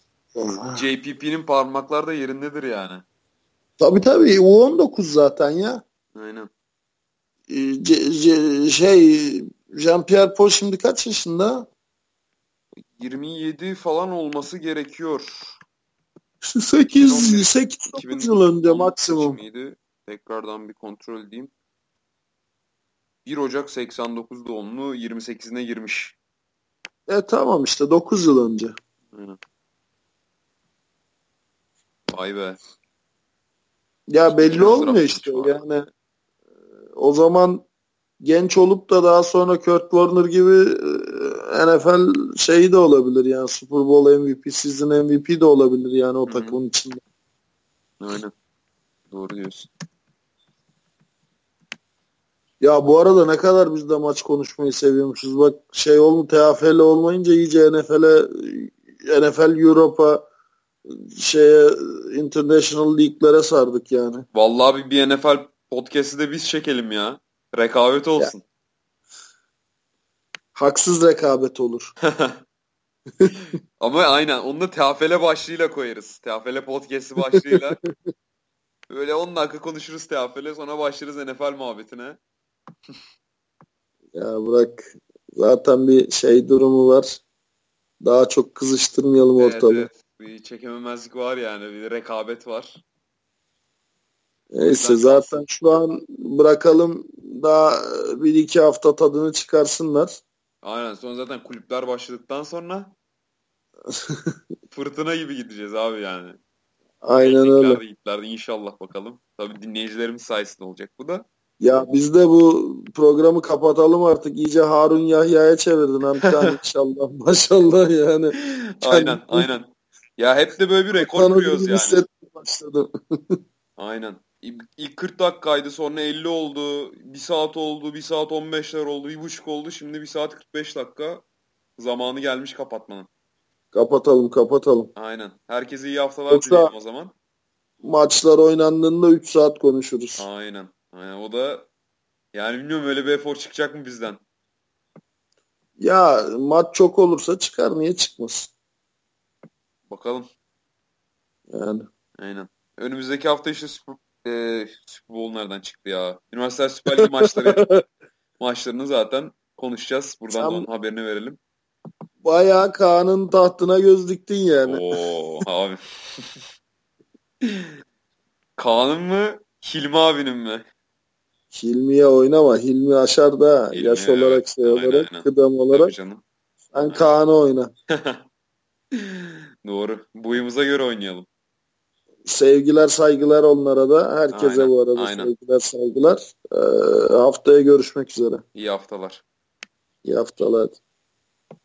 JPP'nin parmaklar da yerindedir yani. Tabii tabii U19 zaten ya. Aynen. Ee, Ce- Ce- şey Jean-Pierre Paul şimdi kaç yaşında? 27 falan olması gerekiyor. 8 8 9 yıl önce 2019 maksimum. Tekrardan bir kontrol edeyim. 1 Ocak 89 doğumlu 28'ine girmiş. E tamam işte 9 yıl önce. Aynen. Vay be. Ya belli olmuyor işte yani o zaman genç olup da daha sonra Kurt Warner gibi e, NFL şeyi de olabilir yani Super Bowl MVP, season MVP de olabilir yani o takımın içinde. Aynen. Doğru diyorsun. Ya bu arada ne kadar biz de maç konuşmayı seviyormuşuz. Bak şey olmu TFL olmayınca iyice NFL'e NFL Europa şeye international league'lere sardık yani. Vallahi bir NFL podcast'i de biz çekelim ya. Rekabet olsun. Ya. Haksız rekabet olur. Ama aynen onu da TFL başlığıyla koyarız. TFL podcast'i başlığıyla. Böyle 10 dakika konuşuruz TFL sonra başlarız NFL muhabbetine. ya bırak zaten bir şey durumu var. Daha çok kızıştırmayalım ortalığı. Evet, evet. Bir çekememezlik var yani. Bir rekabet var. Neyse zaten şu an bırakalım daha bir iki hafta tadını çıkarsınlar. Aynen sonra zaten kulüpler başladıktan sonra fırtına gibi gideceğiz abi yani. Aynen öyle. Yiğitlerde inşallah bakalım. Tabii dinleyicilerimiz sayesinde olacak bu da. Ya biz de bu programı kapatalım artık. İyice Harun Yahya'ya çevirdin Hamdi inşallah. Maşallah yani. Aynen aynen. Ya hep de böyle bir rekor kuruyoruz yani. Başladım. aynen. İlk 40 dakikaydı sonra 50 oldu. 1 saat oldu. 1 saat 15'ler oldu. 1,5 oldu. Şimdi 1 saat 45 dakika. Zamanı gelmiş kapatmanın. Kapatalım kapatalım. Aynen. Herkese iyi haftalar Yoksa dileyelim o zaman. Maçlar oynandığında 3 saat konuşuruz. Aynen. Aynen. O da yani bilmiyorum öyle bir efor çıkacak mı bizden? Ya maç çok olursa çıkar. Niye çıkmasın? Bakalım. Yani. Aynen. Önümüzdeki hafta işte Super, e, Super Bowl nereden çıktı ya? Üniversite Süper Lig maçları maçlarını zaten konuşacağız. Buradan Sen... da onun haberini verelim. Bayağı Kaan'ın tahtına göz diktin yani. Oo abi. Kaan'ın mı? Hilmi abinin mi? Hilmi'ye oynama. Hilmi aşar da Hilmi, yaş evet. olarak şey aynen, olarak aynen. kıdem olarak. Sen Kaan'ı oyna. Doğru. Boyumuza göre oynayalım. Sevgiler saygılar onlara da. Herkese aynen, bu arada aynen. sevgiler saygılar. Ee, haftaya görüşmek üzere. İyi haftalar. İyi haftalar.